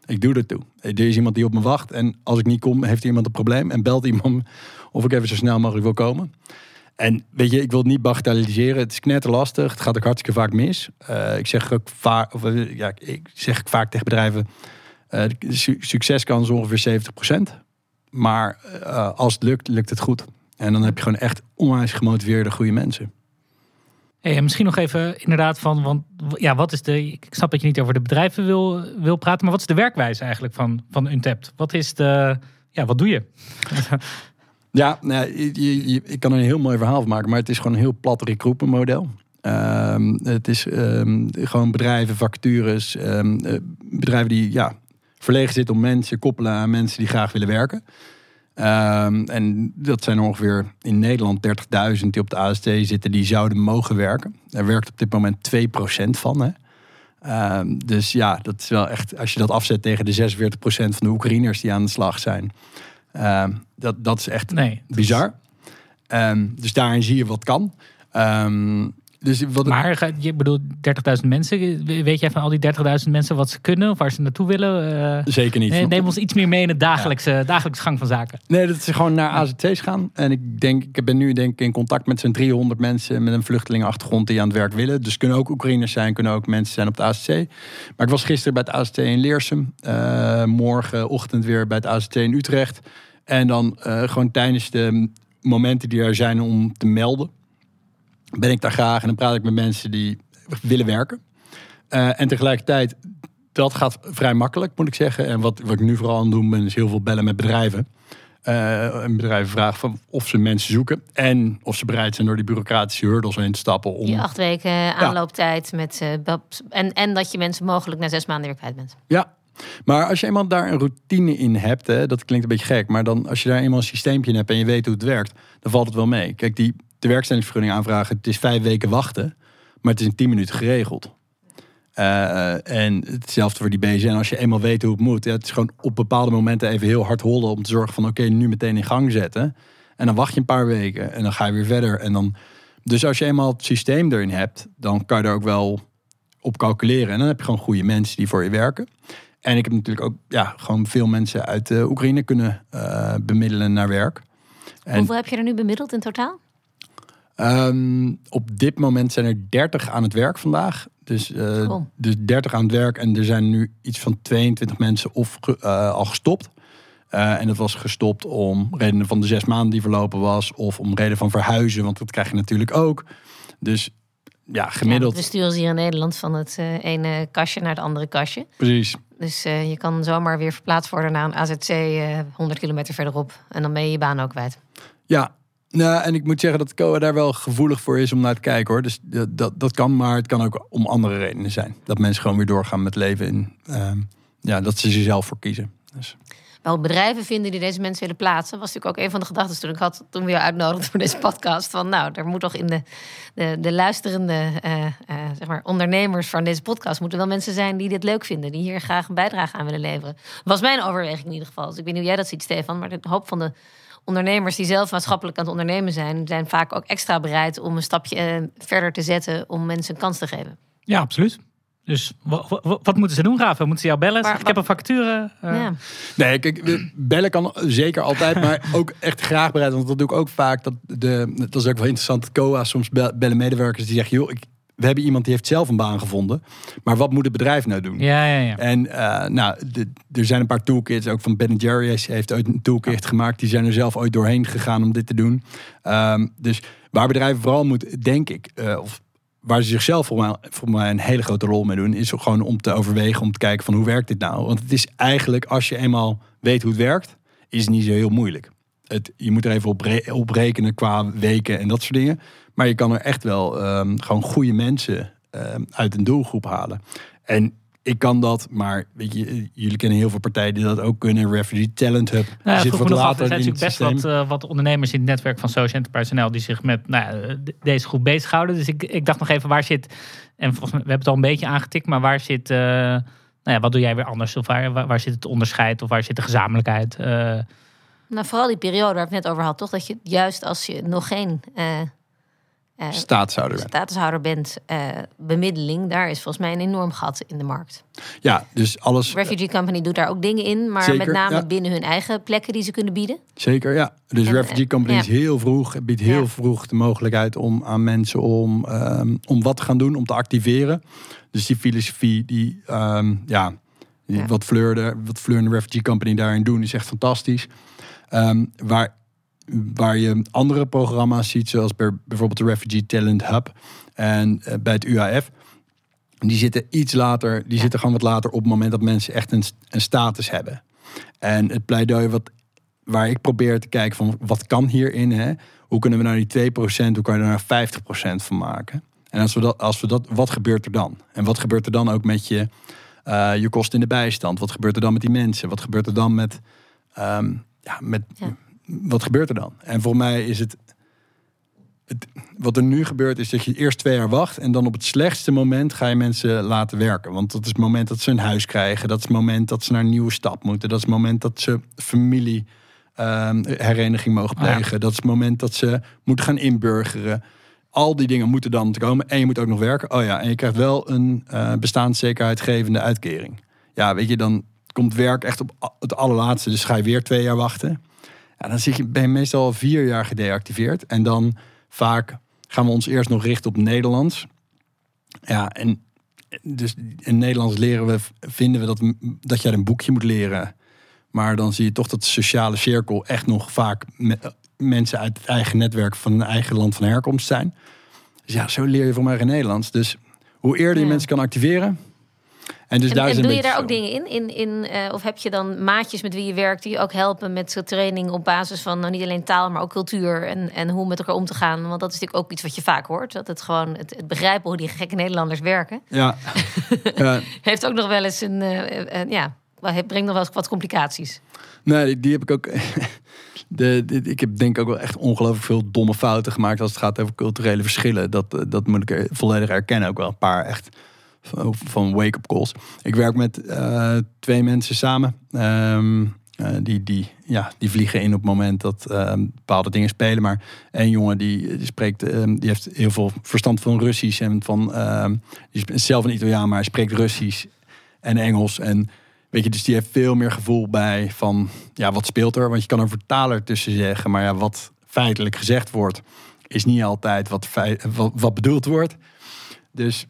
Ik doe er toe. Er is iemand die op me wacht. En als ik niet kom, heeft iemand een probleem. En belt iemand of ik even zo snel mogelijk wil komen. En weet je, ik wil het niet bagatelliseren. Het is knetterlastig. Het gaat ook hartstikke vaak mis. Uh, ik zeg ook vaak, of, ja, ik zeg vaak tegen bedrijven: uh, de succeskans ongeveer 70%. Maar als het lukt, lukt het goed. En dan heb je gewoon echt onwijs gemotiveerde goede mensen. Hey, misschien nog even inderdaad van, want ja, wat is de, ik snap dat je niet over de bedrijven wil, wil praten, maar wat is de werkwijze eigenlijk van, van Untapped? Wat is de, ja, wat doe je? ja, nou, je, je, ik kan er een heel mooi verhaal van maken, maar het is gewoon een heel plat recruitment model. Um, het is um, gewoon bedrijven, vacatures, um, bedrijven die ja, verlegen zitten om mensen koppelen aan mensen die graag willen werken. Um, en dat zijn ongeveer in Nederland 30.000 die op de AST zitten die zouden mogen werken. Er werkt op dit moment 2% van. Hè. Um, dus ja, dat is wel echt, als je dat afzet tegen de 46% van de Oekraïners die aan de slag zijn. Um, dat, dat is echt nee, bizar. Is... dus daarin zie je wat kan. Dus wat maar je bedoelt 30.000 mensen. Weet jij van al die 30.000 mensen wat ze kunnen of waar ze naartoe willen? Uh, Zeker niet. neem ons iets meer mee in het dagelijkse, ja. dagelijkse gang van zaken. Nee, dat ze gewoon naar AZC's gaan. En ik denk, ik ben nu denk ik in contact met zo'n 300 mensen met een vluchtelingenachtergrond die aan het werk willen. Dus kunnen ook Oekraïners zijn, kunnen ook mensen zijn op de AZC. Maar ik was gisteren bij het AZC in Leersum. Uh, morgenochtend weer bij het AZC in Utrecht. En dan uh, gewoon tijdens de momenten die er zijn om te melden ben ik daar graag en dan praat ik met mensen die willen werken. Uh, en tegelijkertijd, dat gaat vrij makkelijk, moet ik zeggen. En wat, wat ik nu vooral aan het doen ben, is heel veel bellen met bedrijven. Uh, en bedrijven vragen van of ze mensen zoeken en of ze bereid zijn door die bureaucratische hurdles heen te stappen. Om... Die acht weken aanlooptijd met uh, en, en dat je mensen mogelijk na zes maanden weer kwijt bent. Ja, maar als je eenmaal daar een routine in hebt, hè, dat klinkt een beetje gek, maar dan als je daar eenmaal een systeempje in hebt en je weet hoe het werkt, dan valt het wel mee. Kijk, die de werkstellingsvergunning aanvragen, het is vijf weken wachten, maar het is in tien minuten geregeld. Uh, en hetzelfde voor die BZN. Als je eenmaal weet hoe het moet. Ja, het is gewoon op bepaalde momenten even heel hard hollen om te zorgen van oké, nu meteen in gang zetten. En dan wacht je een paar weken en dan ga je weer verder. En dan, dus als je eenmaal het systeem erin hebt, dan kan je er ook wel op calculeren. En dan heb je gewoon goede mensen die voor je werken. En ik heb natuurlijk ook ja, gewoon veel mensen uit uh, Oekraïne kunnen bemiddelen naar werk. Hoeveel heb je er nu bemiddeld in totaal? Um, op dit moment zijn er 30 aan het werk vandaag. Dus, uh, dus 30 aan het werk. En er zijn nu iets van 22 mensen of, uh, al gestopt. Uh, en dat was gestopt om redenen van de zes maanden die verlopen was. Of om reden van verhuizen, want dat krijg je natuurlijk ook. Dus ja, gemiddeld. Ja, we sturen ze hier in Nederland van het ene kastje naar het andere kastje. Precies. Dus je kan zomaar weer verplaatst worden naar een AZC 100 kilometer verderop. En dan ben je je baan ook kwijt. Ja, nou, en ik moet zeggen dat COA daar wel gevoelig voor is om naar te kijken hoor. Dus dat, dat kan, maar het kan ook om andere redenen zijn. Dat mensen gewoon weer doorgaan met leven in, uh, ja, dat ze zichzelf voor kiezen. Dus. Wel, bedrijven vinden die deze mensen willen plaatsen, was natuurlijk ook een van de gedachten toen ik had toen we je uitnodigden voor deze podcast. Van nou, er moet toch in de, de, de luisterende uh, uh, zeg maar ondernemers van deze podcast moeten wel mensen zijn die dit leuk vinden, die hier graag een bijdrage aan willen leveren. Was mijn overweging in ieder geval. Dus ik weet niet hoe jij dat ziet, Stefan, maar de hoop van de ondernemers die zelf maatschappelijk aan het ondernemen zijn, zijn vaak ook extra bereid om een stapje eh, verder te zetten om mensen een kans te geven. Ja, absoluut. Dus wat, moeten ze doen, Rafa? Moeten ze jou bellen? ik heb een factuur. Uh... Ja. Nee, kijk, bellen kan zeker altijd, maar ook echt graag bereid. Want dat doe ik ook vaak. Dat, de, dat is ook wel interessant. COA soms bellen medewerkers die zeggen: joh, ik, we hebben iemand die heeft zelf een baan gevonden. Maar wat moet het bedrijf nou doen? Ja, ja, ja. En uh, nou, de, er zijn een paar toolkits. Ook van Ben Jerry's heeft ooit een toolkit gemaakt. Die zijn er zelf ooit doorheen gegaan om dit te doen. Um, dus waar bedrijven vooral moeten, denk ik, uh, of waar ze zichzelf voor mij, voor mij een hele grote rol mee doen, is gewoon om te overwegen, om te kijken van hoe werkt dit nou? Want het is eigenlijk, als je eenmaal weet hoe het werkt, is het niet zo heel moeilijk. Het, je moet er even op, re op rekenen qua weken en dat soort dingen. Maar je kan er echt wel um, gewoon goede mensen um, uit een doelgroep halen. En ik kan dat, maar weet je, jullie kennen heel veel partijen die dat ook kunnen. Refugee Talent Hub. Nou ja, zit wat later af, er zijn natuurlijk best wat, uh, wat, ondernemers in het netwerk van Social Enterprise NL die zich met nou, deze groep bezighouden. Dus ik, ik dacht nog even, waar zit, en volgens mij, we hebben het al een beetje aangetikt, maar waar zit, uh, nou ja, wat doe jij weer anders? Of waar, waar, waar, zit het onderscheid of waar zit de gezamenlijkheid? Uh, nou, vooral die periode waar ik het net over had, toch? Dat je juist als je nog geen uh, staatshouder, staatshouder bent, uh, bemiddeling, daar is volgens mij een enorm gat in de markt. Ja, dus alles. Refugee Company doet daar ook dingen in, maar Zeker, met name ja. binnen hun eigen plekken die ze kunnen bieden. Zeker, ja. Dus En, Refugee eh, Company ja. is heel vroeg, biedt heel Ja. vroeg de mogelijkheid om aan mensen om, ehm, om wat te gaan doen, om te activeren. Dus die filosofie, die, ehm, ja, wat Fleur, de, wat Fleur en de Refugee Company daarin doen, is echt fantastisch. Ehm, waar, waar je andere programma's ziet, zoals bij, bijvoorbeeld de Refugee Talent Hub en eh, bij het UAF. Die zitten iets later, die Ja. zitten gewoon wat later op het moment dat mensen echt een, een status hebben. En het pleidooi wat, waar ik probeer te kijken van wat kan hierin, hè? hoe kunnen we nou die 2%, hoe kan je er nou 50% van maken? En als we dat, als we dat, wat gebeurt er dan? En wat gebeurt er dan ook met je, eh, je kosten in de bijstand? Wat gebeurt er dan met die mensen? Wat gebeurt er dan met, ehm, ja, met Ja. wat gebeurt er dan? En voor mij is het, het, wat er nu gebeurt, is dat je eerst twee jaar wacht en dan op het slechtste moment ga je mensen laten werken. Want dat is het moment dat ze een huis krijgen, dat is het moment dat ze naar een nieuwe stad moeten, dat is het moment dat ze familie ehm, hereniging mogen Ah, ja. plegen, dat is het moment dat ze moeten gaan inburgeren. Al die dingen moeten dan te komen en je moet ook nog werken. Oh ja, en je krijgt wel een eh bestaanszekerheidgevende uitkering. Ja, weet je, dan komt werk echt op het allerlaatste. Dus ga je weer twee jaar wachten. Ja, dan zit je, ben je meestal al vier jaar gedeactiveerd. En dan vaak gaan we ons eerst nog richten op Nederlands. Ja, en dus in Nederlands leren we, vinden we dat, dat je uit een boekje moet leren. Maar dan zie je toch dat de sociale cirkel echt nog vaak me- mensen uit het eigen netwerk van een eigen land van herkomst zijn. Dus ja, zo leer je voor mij geen Nederlands. Dus hoe eerder je Ja. mensen kan activeren. En dus En, daar en is een doe je daar ook dingen in? in, in eh, of heb je dan maatjes met wie je werkt die je ook helpen met zo'n training op basis van nou, niet alleen taal, maar ook cultuur en, en hoe met elkaar om te gaan? Want dat is natuurlijk ook iets wat je vaak hoort. Dat het gewoon het, het begrijpen hoe die gekke Nederlanders werken. Ja. ja. Heeft ook nog wel eens een, eh, eh, ja, brengt nog wel eens wat complicaties. Nee, die, die heb ik ook. De, de- ik heb denk ik ook wel echt ongelooflijk veel domme fouten gemaakt als het gaat over culturele verschillen. Dat, dat moet ik er volledig erkennen. Ook wel een paar echt van, wake-up calls. Ik werk met eh, twee mensen samen. Ehm, eh, die, die, ja, die vliegen in op het moment dat ehm, bepaalde dingen spelen. Maar één jongen die, spreekt, ehm, die heeft heel veel verstand van Russisch en van. is zelf een Italiaan, maar hij spreekt Russisch en Engels. En weet je, dus die heeft veel meer gevoel bij van ja, wat speelt er? Want je kan een vertaler tussen zeggen, maar ja, wat feitelijk gezegd wordt, is niet altijd wat, feit, wat, wat bedoeld wordt. Dus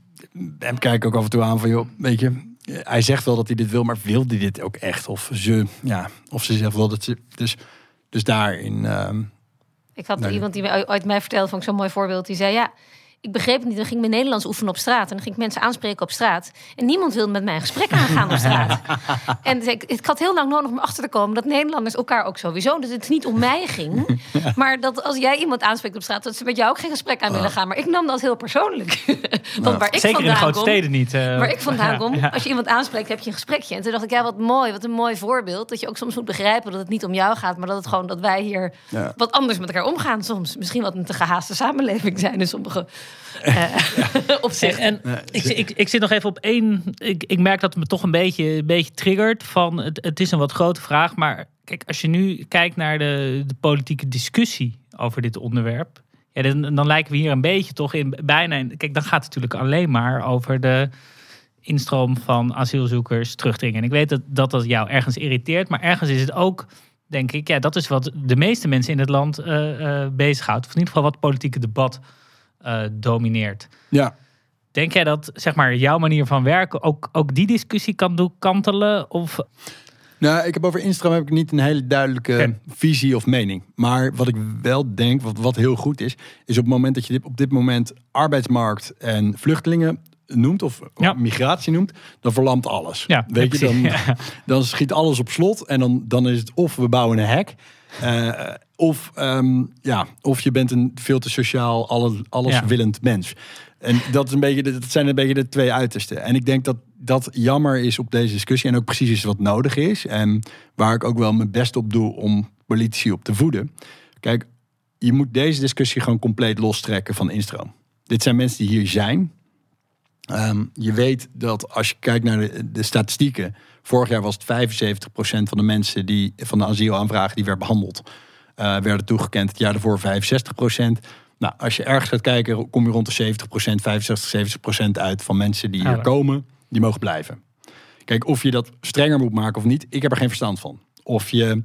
hem kijk ik ook af en toe aan van, joh, weet je, hij zegt wel dat hij dit wil, maar wil hij dit ook echt? Of ze, ja, of ze zegt wel dat ze. Dus, dus daarin. ehm, Ik had Nee. iemand die mij ooit mij vertelde, vond ik zo'n mooi voorbeeld. Die zei, ja, ik begreep het niet. Dan ging ik mijn Nederlands oefenen op straat. En dan ging ik mensen aanspreken op straat. En niemand wilde met mij een gesprek aangaan op straat. en dus ik, ik had heel lang nodig om achter te komen... dat Nederlanders elkaar ook sowieso... dat het niet om mij ging. Maar dat als jij iemand aanspreekt op straat... dat ze met jou ook geen gesprek aan willen gaan. Maar ik nam dat heel persoonlijk. Want waar ik Zeker in de grote kom, steden niet. eh, Waar ik vandaan ja, kom, ja. als je iemand aanspreekt, heb je een gesprekje. En toen dacht ik, ja, wat mooi, wat een mooi voorbeeld. Dat je ook soms moet begrijpen dat het niet om jou gaat, maar dat het gewoon dat wij hier Ja. wat anders met elkaar omgaan soms. Misschien wat een te gehaaste samenleving zijn in sommige eh opzichten. En ik, ik, ik zit nog even op één. Ik, ik merk dat het me toch een beetje, een beetje triggert. Van het, het is een wat grote vraag. Maar kijk, als je nu kijkt naar de, de politieke discussie over dit onderwerp. Ja, dan, dan lijken we hier een beetje toch in bijna. in- Kijk, dan gaat het natuurlijk alleen maar over de instroom van asielzoekers terugdringen. En ik weet dat, dat dat jou ergens irriteert. Maar ergens is het ook, denk ik, ja, dat is wat de meeste mensen in het land eh eh bezighoudt. Of in ieder geval wat het politieke debat eh, domineert. ja, Denk jij dat zeg maar, jouw manier van werken ook, ook die discussie kan doen kantelen? Of Nou, ik heb over Instagram heb ik niet een hele duidelijke visie of mening. Maar wat ik wel denk, wat, wat heel goed is, is op het moment dat je dit, op dit moment arbeidsmarkt en vluchtelingen noemt of Ja. migratie noemt, dan verlamt alles. Ja, Weet je, dan, dan schiet alles op slot en dan, dan is het of we bouwen een hek. Eh, of, ehm, ja, of je bent een veel te sociaal, alle, alleswillend mens. En dat, is een beetje, de- dat zijn een beetje de twee uitersten. En ik denk dat dat jammer is op deze discussie. En ook precies is wat nodig is. En waar ik ook wel mijn best op doe om politici op te voeden. Kijk, je moet deze discussie gewoon compleet lostrekken van instroom. Dit zijn mensen die hier zijn. Ehm, je weet dat als je kijkt naar de, de statistieken. Vorig jaar was het 75% van de mensen die van de asielaanvragen die werd behandeld, eh, werden toegekend. Het jaar daarvoor 65%. Nou, als je ergens gaat kijken, kom je rond de 70%, 65, 70% uit van mensen die hier komen, die mogen blijven. Kijk, of je dat strenger moet maken of niet, ik heb er geen verstand van. Of je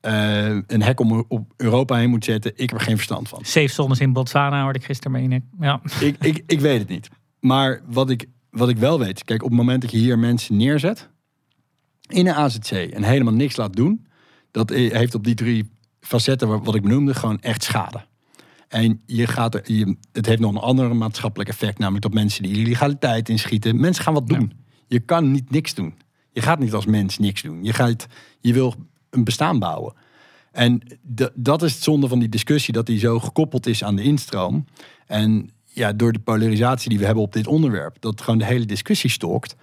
eh, een hek om op Europa heen moet zetten, ik heb er geen verstand van. safe zones in Botswana hoorde ik gisteren meen ik. Ja. ik, ik, ik weet het niet. Maar wat ik, wat ik wel weet, kijk, op het moment dat je hier mensen neerzet in een AZC en helemaal niks laat doen, dat heeft op die drie facetten wa- wat ik benoemde gewoon echt schade. En je gaat er, je, het heeft nog een ander maatschappelijk effect, namelijk dat mensen die illegaliteit inschieten, mensen gaan wat doen. Je kan niet niks doen. Je gaat niet als mens niks doen. Je, gaat, je wil een bestaan bouwen. En dat is het zonde van die discussie, dat die zo gekoppeld is aan de instroom. En ja, door de polarisatie die we hebben op dit onderwerp, dat gewoon de hele discussie stokt.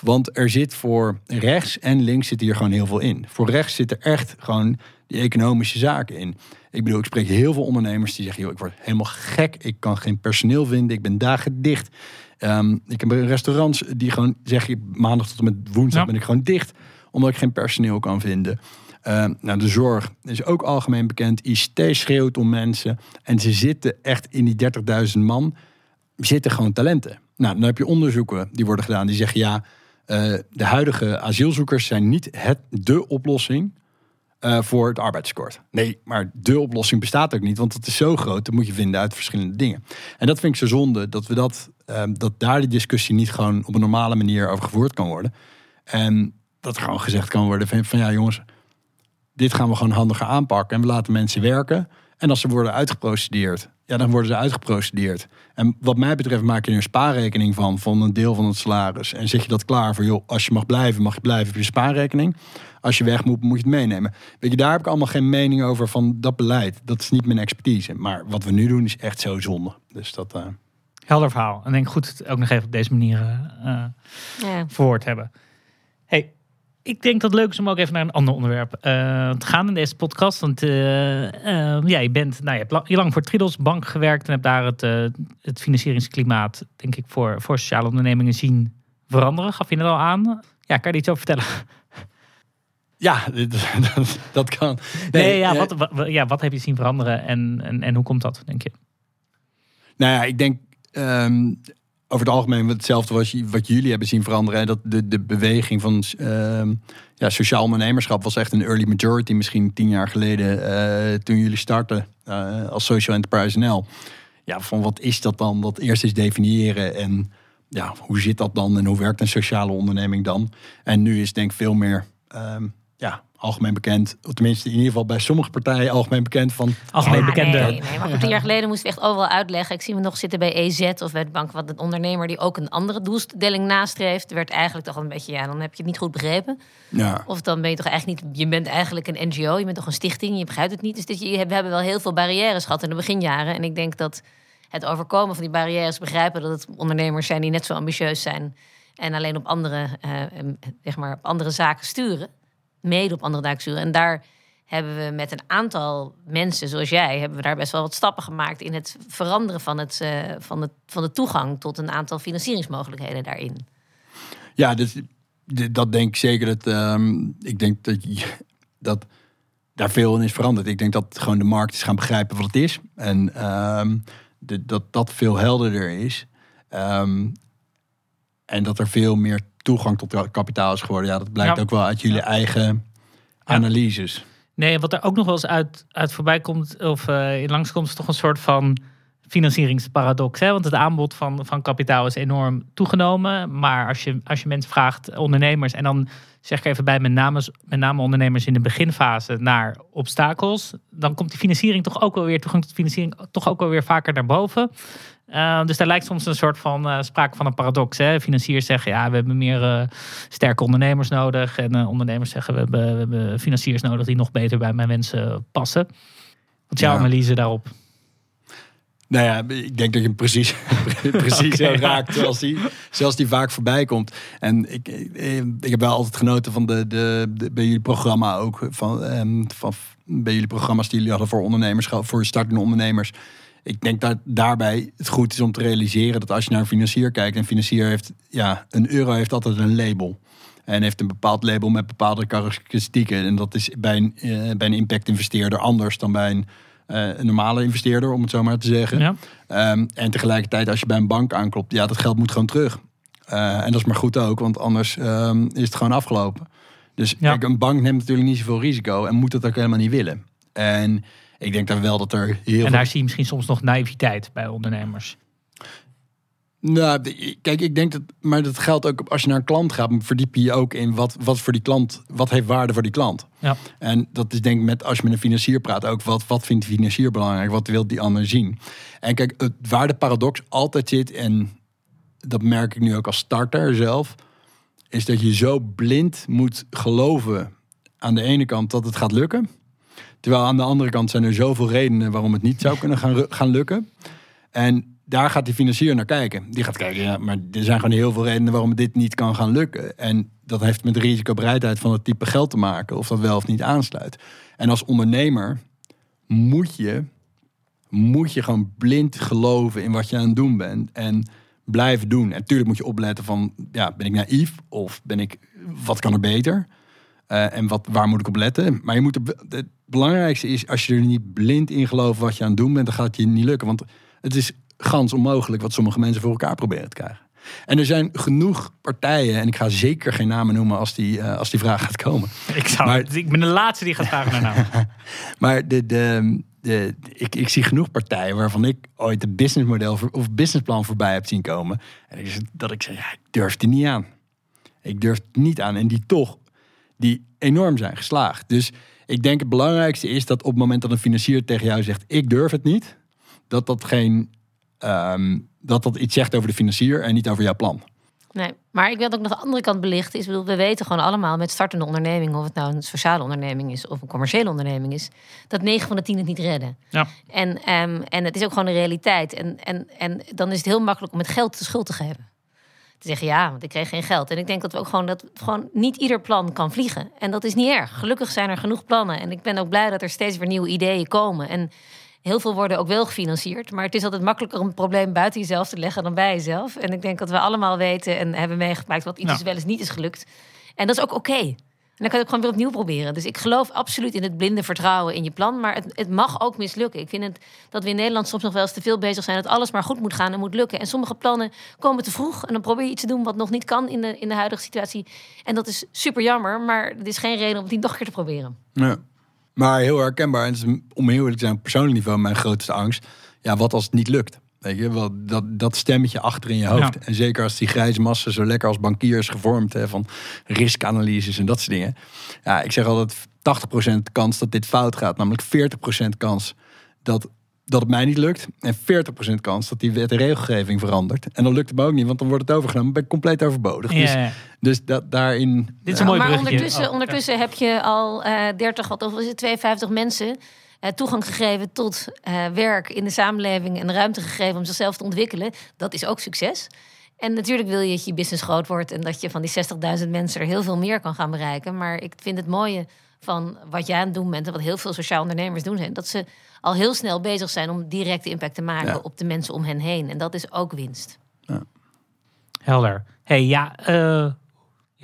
Want er zit voor rechts en links zit hier gewoon heel veel in. Voor rechts zitten echt gewoon die economische zaken in. Ik bedoel, ik spreek heel veel ondernemers die zeggen: joh, ik word helemaal gek. Ik kan geen personeel vinden. Ik ben dagen dicht. Ehm, ik heb restaurants die gewoon zeggen: maandag tot en met woensdag Ja. ben ik gewoon dicht, omdat ik geen personeel kan vinden. Ehm, nou, de zorg is ook algemeen bekend. ICT schreeuwt om mensen. En ze zitten echt in die 30.000 man, zitten gewoon talenten. Nou, dan heb je onderzoeken die worden gedaan die zeggen: ja, eh, de huidige asielzoekers zijn niet het, de oplossing eh, voor het arbeidstekort. Nee, maar de oplossing bestaat ook niet, want het is zo groot. Dat moet je vinden uit verschillende dingen. En dat vind ik zo zonde dat we dat, ehm, dat daar die discussie niet gewoon op een normale manier over gevoerd kan worden. En dat gewoon gezegd kan worden van ja, jongens, dit gaan we gewoon handiger aanpakken en we laten mensen werken. En als ze worden uitgeprocedeerd, ja, dan worden ze uitgeprocedeerd. En wat mij betreft maak je er een spaarrekening van, van een deel van het salaris. En zeg je dat klaar voor, joh, als je mag blijven, mag je blijven op je spaarrekening. Als je weg moet, moet je het meenemen. Weet je, daar heb ik allemaal geen mening over van dat beleid. Dat is niet mijn expertise. Maar wat we nu doen is echt zo zonde. Dus dat... eh, Helder verhaal. En denk goed het ook nog even op deze manier eh, eh, Ja. verwoord hebben. Ik denk dat het leuk is om ook even naar een ander onderwerp eh, te gaan in deze podcast. Want eh, ja, je, bent, nou, je hebt lang, je lang voor Tridos Bank gewerkt en hebt daar het, eh, het financieringsklimaat, denk ik, voor, voor sociale ondernemingen zien veranderen. Gaf je het al aan? Ja, kan je er iets over vertellen? ja, dat, dat kan. Nee, ja, wat, wat, ja, wat heb je zien veranderen en, en, en hoe komt dat, denk je? Nou ja, ik denk ehm, over het algemeen hetzelfde je- wat jullie hebben zien veranderen. Dat de, de beweging van ehm, ja, sociaal ondernemerschap was echt een early majority. Misschien tien jaar geleden eh, toen jullie startten eh, als Social Enterprise NL. Ja, van wat is dat dan? Dat eerst is definiëren en ja, hoe zit dat dan? En hoe werkt een sociale onderneming dan? En nu is denk ik veel meer ehm, ja, algemeen bekend. Of tenminste in ieder geval bij sommige partijen algemeen bekend van... Algemeen Ja, bekende. Nee, nee, maar goed, tien jaar geleden moesten we echt overal uitleggen. Ik zie me nog zitten bij EZ of bij de bank. Wat een ondernemer die ook een andere doelstelling nastreeft, werd eigenlijk toch een beetje, ja, dan heb je het niet goed begrepen. Ja, Of dan ben je toch eigenlijk niet, je bent eigenlijk een NGO, je bent toch een stichting, je begrijpt het niet. Dus dit, je, we hebben wel heel veel barrières gehad in de beginjaren. En ik denk dat het overkomen van die barrières, begrijpen dat het ondernemers zijn die net zo ambitieus zijn en alleen op andere, eh, em, zeg maar, op andere zaken sturen, mede op andere sturen. En daar hebben we met een aantal mensen zoals jij, hebben we daar best wel wat stappen gemaakt in het veranderen van, het, eh, van, het, van de toegang tot een aantal financieringsmogelijkheden daarin. Ja, dus, dat denk ik zeker. Dat, ehm, ik denk dat, dat daar veel in is veranderd. Ik denk dat gewoon de markt is gaan begrijpen wat het is. En ehm, de- dat dat veel helderder is. Ehm, en dat er veel meer toegang tot kapitaal is geworden. Ja, dat blijkt Ja. ook wel uit jullie eigen analyses. Nee, wat er ook nog wel eens uit, uit voorbij komt of eh in langskomt, is toch een soort van financieringsparadox. Hè? Want het aanbod van, van kapitaal is enorm toegenomen. Maar als je, als je mensen vraagt, ondernemers, en dan zeg ik even bij met name, met name ondernemers in de beginfase naar obstakels, dan komt die financiering toch ook wel weer, toegang tot financiering toch ook wel weer vaker naar boven. Uh, dus daar lijkt soms een soort van uh, sprake van een paradox. Hè? Financiers zeggen ja, we hebben meer uh, sterke ondernemers nodig. En ondernemers zeggen we hebben, we hebben financiers nodig die nog beter bij mijn wensen passen. Wat is jouw ja. analyse daarop? Nou ja, ik denk dat je hem precies, precies okay, raakt zoals die, zoals die vaak voorbij komt. En ik, ik heb wel altijd genoten van de, de, de bij jullie programma ook. Van, um, van bij jullie programma's die jullie hadden voor ondernemers, voor startende ondernemers. Ik denk dat daarbij het goed is om te realiseren dat als je naar een financier kijkt, en financier heeft, ja, een euro heeft altijd een label. En heeft een bepaald label met bepaalde karakteristieken. En dat is bij een, uh, bij een impact investeerder anders dan bij een uh, een normale investeerder, om het zo maar te zeggen. Ja. Um, en tegelijkertijd, als je bij een bank aanklopt, ja, dat geld moet gewoon terug. Uh, en dat is maar goed ook, want anders um, is het gewoon afgelopen. Dus ja. kijk, een bank neemt natuurlijk niet zoveel risico en moet het ook helemaal niet willen. En ik denk dan wel dat er heel En daar zie je misschien soms nog naïviteit bij ondernemers. Nou, kijk, ik denk dat, maar dat geldt ook als je naar een klant gaat, verdiep je je ook in wat, wat voor die klant, wat heeft waarde voor die klant. Ja. En dat is denk ik met, als je met een financier praat, ook wat, wat vindt de financier belangrijk, wat wil die ander zien. En kijk, het waardeparadox altijd zit, en dat merk ik nu ook als starter zelf, is dat je zo blind moet geloven aan de ene kant dat het gaat lukken. Terwijl aan de andere kant zijn er zoveel redenen waarom het niet zou kunnen gaan, gaan lukken. En daar gaat die financier naar kijken. Die gaat kijken, ja, maar er zijn gewoon heel veel redenen waarom dit niet kan gaan lukken. En dat heeft met de risicobereidheid van het type geld te maken, of dat wel of niet aansluit. En als ondernemer moet je, moet je gewoon blind geloven in wat je aan het doen bent. En blijven doen. En natuurlijk moet je opletten van, ja, ben ik naïef? Of ben ik, wat kan er beter? Uh, en wat, waar moet ik op letten? Maar je moet het belangrijkste is, als je er niet blind in gelooft wat je aan het doen bent, dan gaat het je niet lukken. Want het is gans onmogelijk wat sommige mensen voor elkaar proberen te krijgen. En er zijn genoeg partijen, en ik ga zeker geen namen noemen als die, uh, als die vraag gaat komen. Ik, zou, maar, ik ben de laatste die gaat vragen naar namen. maar de, de, de, ik, ik zie genoeg partijen waarvan ik ooit een businessmodel of businessplan voorbij heb zien komen. En dat ik zeg, ja, ik durf die niet aan. Ik durf het niet aan. En die toch, die enorm zijn geslaagd. Dus ik denk het belangrijkste is dat op het moment dat een financier tegen jou zegt, ik durf het niet, dat dat geen um, dat dat iets zegt over de financier en niet over jouw plan. Nee, maar ik wil ook nog de andere kant belichten. Is, bedoel, we weten gewoon allemaal met startende ondernemingen, of het nou een sociale onderneming is of een commerciële onderneming is, dat 9 van de 10 het niet redden. Ja. En, um, en het is ook gewoon de realiteit. En, en, en dan is het heel makkelijk om met geld de schuld te geven. Te zeggen ja, want ik kreeg geen geld. En ik denk dat we ook gewoon dat gewoon niet ieder plan kan vliegen. En dat is niet erg. Gelukkig zijn er genoeg plannen. En ik ben ook blij dat er steeds weer nieuwe ideeën komen. En Heel veel worden ook wel gefinancierd. Maar het is altijd makkelijker om een probleem buiten jezelf te leggen dan bij jezelf. En ik denk dat we allemaal weten en hebben meegemaakt wat iets nou. wel eens niet is gelukt. En dat is ook oké. En dan kan ook gewoon weer opnieuw proberen. Dus ik geloof absoluut in het blinde vertrouwen in je plan. Maar het, het, mag ook mislukken. Ik vind het dat we in Nederland soms nog wel eens te veel bezig zijn. Dat alles maar goed moet gaan en moet lukken. En sommige plannen komen te vroeg. En dan probeer je iets te doen wat nog niet kan in de, in de huidige situatie. En dat is super jammer. Maar het is geen reden om het niet nog een keer te proberen. Ja. Maar heel herkenbaar. En het is, om heel eerlijk te zijn, op persoonlijk niveau mijn grootste angst. Ja, wat als het niet lukt? Weet je, wel, dat, dat stemmetje achter in je hoofd. En zeker als die grijze massa zo lekker als bankier is gevormd. Hè, van riskanalyses en dat soort dingen. Ja, ik zeg altijd 80% kans dat dit fout gaat. Namelijk 40% kans dat dat het mij niet lukt. En 40% kans dat die wet en regelgeving verandert. En dan lukt het me ook niet, want dan wordt het overgenomen. ben ik compleet overbodig. Ja, dus, ja. dus dat daarin... Dit is een mooi Maar bruggetje. ondertussen, Oh, ondertussen heb je al eh 30, wat of is het 52 mensen... eh, toegang gegeven tot eh, werk in de samenleving... en ruimte gegeven om zichzelf te ontwikkelen. Dat is ook succes. En natuurlijk wil je dat je business groot wordt... en dat je van die 60.000 mensen er heel veel meer kan gaan bereiken. Maar ik vind het mooie van wat jij aan het doen bent... en wat heel veel sociaal ondernemers doen... zijn dat ze al heel snel bezig zijn om directe impact te maken... Ja. op de mensen om hen heen. En dat is ook winst. Helder. hey, ja, eh,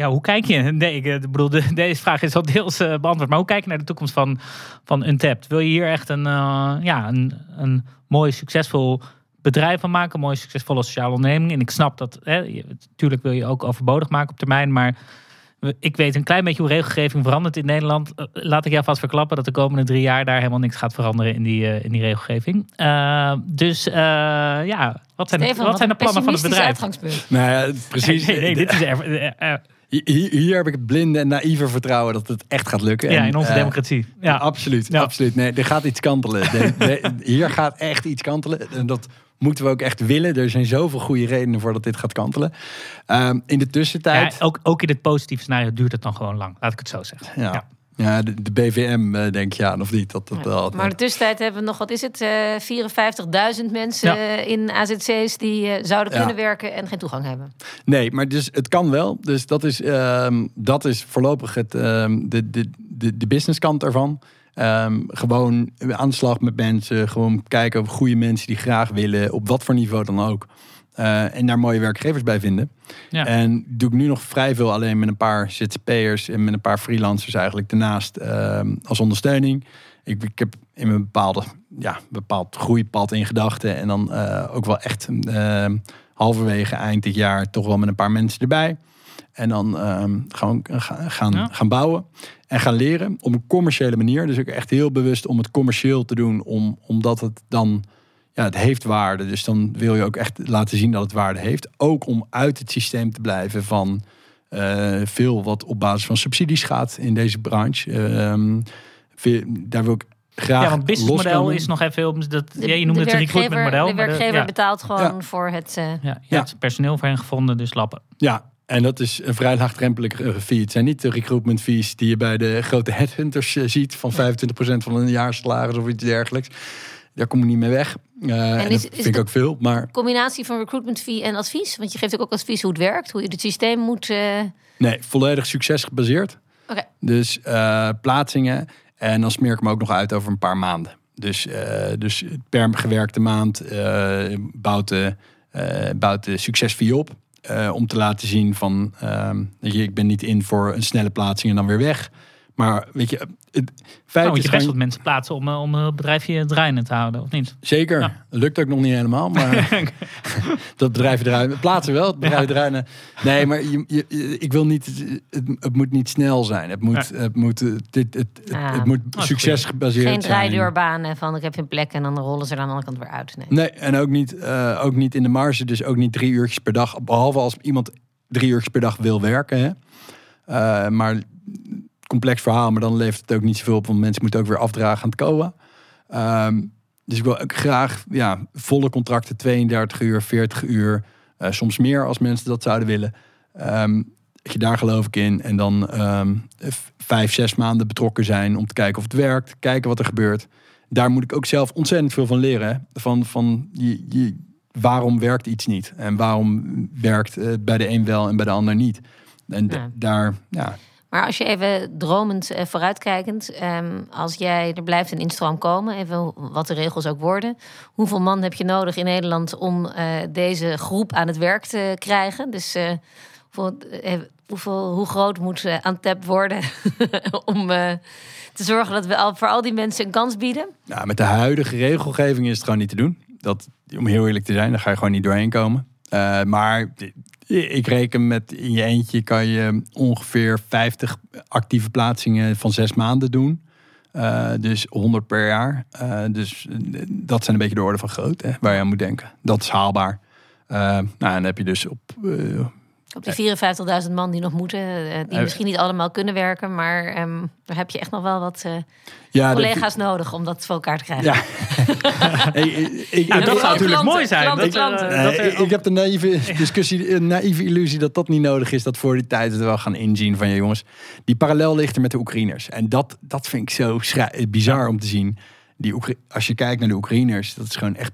ja, hoe kijk je? Nee, ik eh, bedoel, de- deze vraag is al deels eh, beantwoord. Maar hoe kijk je naar de toekomst van, van Untapped? Wil je hier echt een, eh, ja, een, een mooi, succesvol bedrijf van maken? Een mooie, succesvolle sociale onderneming? En ik snap dat, hè, je, natuurlijk wil je ook overbodig maken op termijn. Maar ik weet een klein beetje hoe regelgeving verandert in Nederland. Laat ik jou vast verklappen dat de komende drie jaar daar helemaal niks gaat veranderen in die, eh, in die regelgeving. Dus eh, ja, wat zijn, de, wat zijn de plannen van het bedrijf? uitgangspunt. Nou ja, precies. Nee, nee, dit is er, Hier, hier heb ik het blinde en naïeve vertrouwen dat het echt gaat lukken. ja, En, in onze eh, democratie. Ja. Absoluut, Ja. absoluut. Nee, er gaat iets kantelen. De- de- hier gaat echt iets kantelen. En dat moeten we ook echt willen. Er zijn zoveel goede redenen voor dat dit gaat kantelen. Ehm, in de Ja, tussentijd... ook, ook in het positieve scenario duurt het dan gewoon lang. Laat ik het zo zeggen. Ja, Ja. de, de BVM eh, denk je aan of niet? Dat, dat, dat, Maar in de tussentijd hebben we nog, wat is het, eh 54.000 mensen Ja. eh, in AZC's die eh, zouden Ja. kunnen werken en geen toegang hebben. Nee, maar dus het kan wel. Dus dat is, ehm, dat is voorlopig het, ehm, de, de, de, de businesskant ervan. Ehm, gewoon aan de slag met mensen. Gewoon kijken op goede mensen die graag willen. Op wat voor niveau dan ook. Eh, en daar mooie werkgevers bij vinden. Ja. En doe ik nu nog vrij veel alleen met een paar ZZP'ers en met een paar freelancers eigenlijk daarnaast ehm, als ondersteuning. Ik, ik heb in een bepaalde, ja, bepaald groeipad in gedachten. En dan eh, ook wel echt ehm, halverwege eind dit jaar toch wel met een paar mensen erbij. En dan ehm, gewoon gaan, gaan, Ja. gaan bouwen en gaan leren op een commerciële manier. Dus ook echt heel bewust om het commercieel te doen, om, omdat het dan, ja, het heeft waarde. Dus dan wil je ook echt laten zien dat het waarde heeft. Ook om uit het systeem te blijven van eh, veel wat op basis van subsidies gaat in deze branche. Ehm, veel- daar wil ik graag Ja, want businessmodel is nog even... om Dat, De, ja, je noemde het een recruitment model. de maar werkgever ja, betaalt gewoon Ja. voor het... eh, ja, je Ja. hebt personeel voor hen gevonden, dus lappen. Ja, en dat is een vrij laagdrempelige eh, fee. Het zijn niet de recruitment fees die je bij de grote headhunters ziet van 25% van een jaarsalaris of iets dergelijks. Daar kom je niet mee weg. Eh, en, is- dat is vind ik ook veel. Maar combinatie van recruitment fee en advies. Want je geeft ook advies hoe het werkt, hoe je het systeem moet... eh, nee, volledig succes gebaseerd. Oké. Dus eh, plaatsingen. En dan smeer ik me ook nog uit over een paar maanden. Dus, dus per gewerkte maand bouwt, de, bouwt de succesfee op. Om te laten zien van, ehm, je, ik ben niet in voor een snelle plaatsing en dan weer weg. Maar weet je, het feit Nou, moet is je best wat mensen plaatsen om, eh, om het bedrijfje draaiende te houden, of niet? Zeker. Ja. Lukt ook nog niet helemaal, maar dat bedrijf eruit. Plaatsen wel, het bedrijf eruit. Nee, maar je, je- ik wil niet. Het, het moet niet snel zijn. Het moet, het moet, eh, dit, het, het, Ah. het moet is succes gebaseerd geen zijn. draaideurbanen van ik heb een plek en dan rollen ze er aan de andere kant weer uit. Nee. Nee, en ook niet, eh, ook niet in de marge. Dus ook niet drie uurtjes per dag. Behalve als iemand drie uurtjes per dag wil werken. Hè. Eh, maar complex verhaal, maar dan levert het ook niet zoveel op. Want mensen moeten ook weer afdragen aan het COA. Ehm, dus ik wil ook graag ja, volle contracten, 32 uur, 40 uur. eh, soms meer als mensen dat zouden willen. Ehm, dat je daar geloof ik in. En dan ehm, vijf, zes maanden betrokken zijn om te kijken of het werkt. Kijken wat er gebeurt. Daar moet ik ook zelf ontzettend veel van leren. hè. Van, van je, je, waarom werkt iets niet? En waarom werkt eh, bij de een wel en bij de ander niet? En Ja. daar, ja, Maar als je even dromend eh, vooruitkijkend, ehm, als jij er blijft een instroom komen, even wat de regels ook worden, hoeveel man heb je nodig in Nederland om eh, deze groep aan het werk te krijgen? Dus eh, eh, hoeveel, hoe groot moet uh, Antep worden om te zorgen dat we al, voor al die mensen een kans bieden? Nou, met de huidige regelgeving is het gewoon niet te doen. Dat, om heel eerlijk te zijn, daar ga je gewoon niet doorheen komen. Maar ik reken met in je eentje kan je ongeveer 50 actieve plaatsingen van zes maanden doen. Uh, dus 100 per jaar. Uh, dus dat zijn een beetje de orde van grootte waar je aan moet denken. Dat is haalbaar. Nou, en dan heb je dus op. Op die 54.000 man die nog moeten, die Eh, misschien niet allemaal kunnen werken, maar um, daar heb je echt nog wel wat uh, ja, collega's nodig om dat voor elkaar te krijgen. Ja. ik, ik, ja, dat zou natuurlijk mooi zijn. Klanten, dat, klanten. Uh, dat, ik, ik heb de naïeve discussie, een naïeve illusie dat dat niet nodig is. Dat voor die tijd het wel gaan inzien van je jongens. Die parallel ligt er met de Oekraïners. En dat, dat vind ik zo bizar om te zien. Die Oekra als je kijkt naar de Oekraïners, dat is gewoon echt.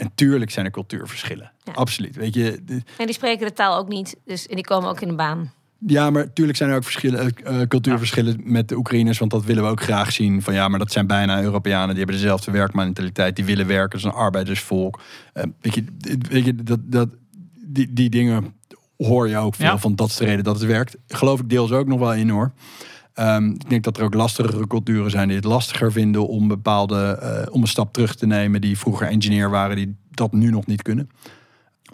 En tuurlijk zijn er cultuurverschillen. Ja. Absoluut. Weet je, de, en die spreken de taal ook niet. Dus, en die komen ook in de baan. Ja, maar tuurlijk zijn er ook verschillen, uh, cultuurverschillen ja. met de Oekraïners. Want dat willen we ook graag zien. Van ja, maar dat zijn bijna Europeanen. Die hebben dezelfde werkmentaliteit. Die willen werken. Dat is een arbeidersvolk. Uh, weet je, weet je dat, dat, die, die dingen hoor je ook veel ja. van. Dat is de reden dat het werkt. Geloof ik deels ook nog wel in hoor. Um, ik denk dat er ook lastigere culturen zijn die het lastiger vinden om bepaalde uh, om een stap terug te nemen. Die vroeger engineer waren, die dat nu nog niet kunnen.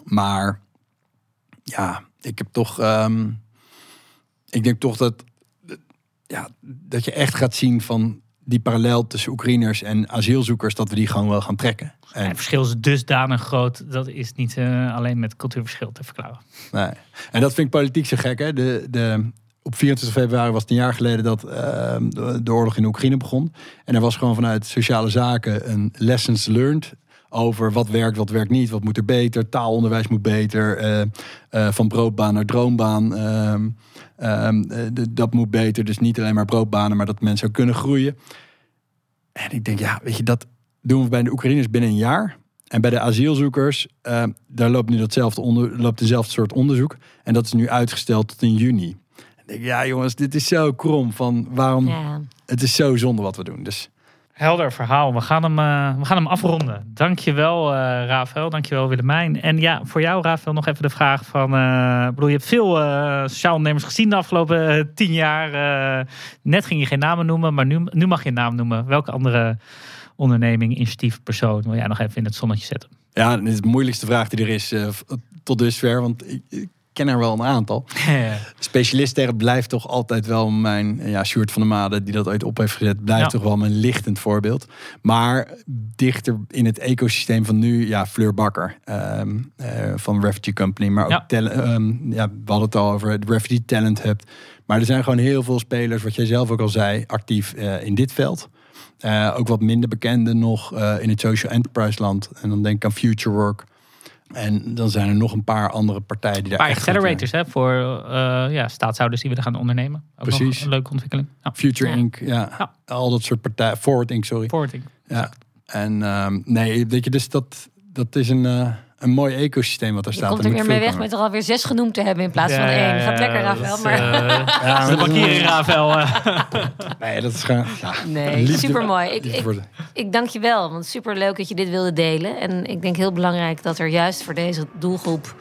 Maar ja, ik heb toch. Um, ik denk toch dat, ja, dat je echt gaat zien van die parallel tussen Oekraïners en asielzoekers, dat we die gewoon wel gaan trekken. En het verschil is dusdanig groot, dat is niet uh, alleen met cultuurverschil te verklaren. Nee. En dat vind ik politiek zo gek. Hè? De, de, op 24 februari was het een jaar geleden dat uh, de, oorlog in Oekraïne begon. En er was gewoon vanuit sociale zaken een lessons learned over wat werkt, wat werkt niet, wat moet er beter. Taalonderwijs moet beter, uh, uh, van broodbaan naar droombaan. Ehm, ehm, dat moet beter, dus niet alleen maar broodbanen, maar dat mensen ook kunnen groeien. En ik denk, ja, weet je, dat doen we bij de Oekraïners binnen een jaar. En bij de asielzoekers, uh, daar loopt nu datzelfde onder, loopt dezelfde soort onderzoek. En dat is nu uitgesteld tot in juni. Ik denk, ja jongens, dit is zo krom. Van waarom? Ja. Het is zo zonde wat we doen. Dus Helder verhaal. We gaan hem, uh, we gaan hem afronden. Dankjewel, uh, Rafael. Dankjewel, Willemijn. En ja, voor jou, Rafael, nog even de vraag van... Uh, bedoel, je hebt veel uh, sociaal ondernemers gezien de afgelopen tien jaar. net ging je geen namen noemen, maar nu, nu mag je een naam noemen. Welke andere onderneming, initiatief, persoon wil jij nog even in het zonnetje zetten? Ja, dat is de moeilijkste vraag die er is tot dusver. Want ik, ken er wel een aantal. Specialist tegen blijft toch altijd wel mijn, ja, Sjoerd van der Made, die dat ooit op heeft gezet, blijft toch wel mijn lichtend voorbeeld. Maar dichter in het ecosysteem van nu, ja, Fleur Bakker ehm, eh, van Refugee Company. Maar ook, ja. Ehm, ja, we hadden het al over het Refugee Talent Hub. Maar er zijn gewoon heel veel spelers, wat jij zelf ook al zei, actief uh, in dit veld. Uh, ook wat minder bekende nog in het social enterprise land. En dan denk ik aan Future Work. En dan zijn er nog een paar andere partijen die daar. Een paar accelerators hè, voor uh, ja, staatshouders die willen gaan ondernemen. Ook Precies. Een leuke ontwikkeling. Ja. Future Inc. Ja. ja. Al dat soort partijen. Forward Inc. Sorry. Forward Inc. Ja. En um, nee, weet je, dus dat, dat is een. Uh, een mooi ecosysteem wat er staat. Je komt er weer mee weg met er alweer zes genoemd te hebben in plaats van één. Gaat lekker, Rafael. Maar... Uh, ja, de parkeren, Rafael. nee, dat is gewoon... Ja, nee, supermooi. Ik, ik, ik dank je wel, want super leuk dat je dit wilde delen. En ik denk heel belangrijk dat er juist voor deze doelgroep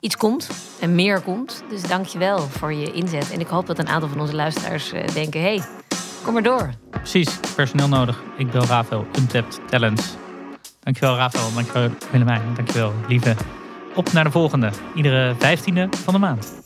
iets komt en meer komt. Dus dank je wel voor je inzet. En ik hoop dat een aantal van onze luisteraars uh, denken... hey, kom maar door. Precies, personeel nodig. Ik bel Rafael, Untapped Talents. Dankjewel Rafael, dankjewel Willemijn, dankjewel lieve. Op naar de volgende, iedere vijftiende van de maand.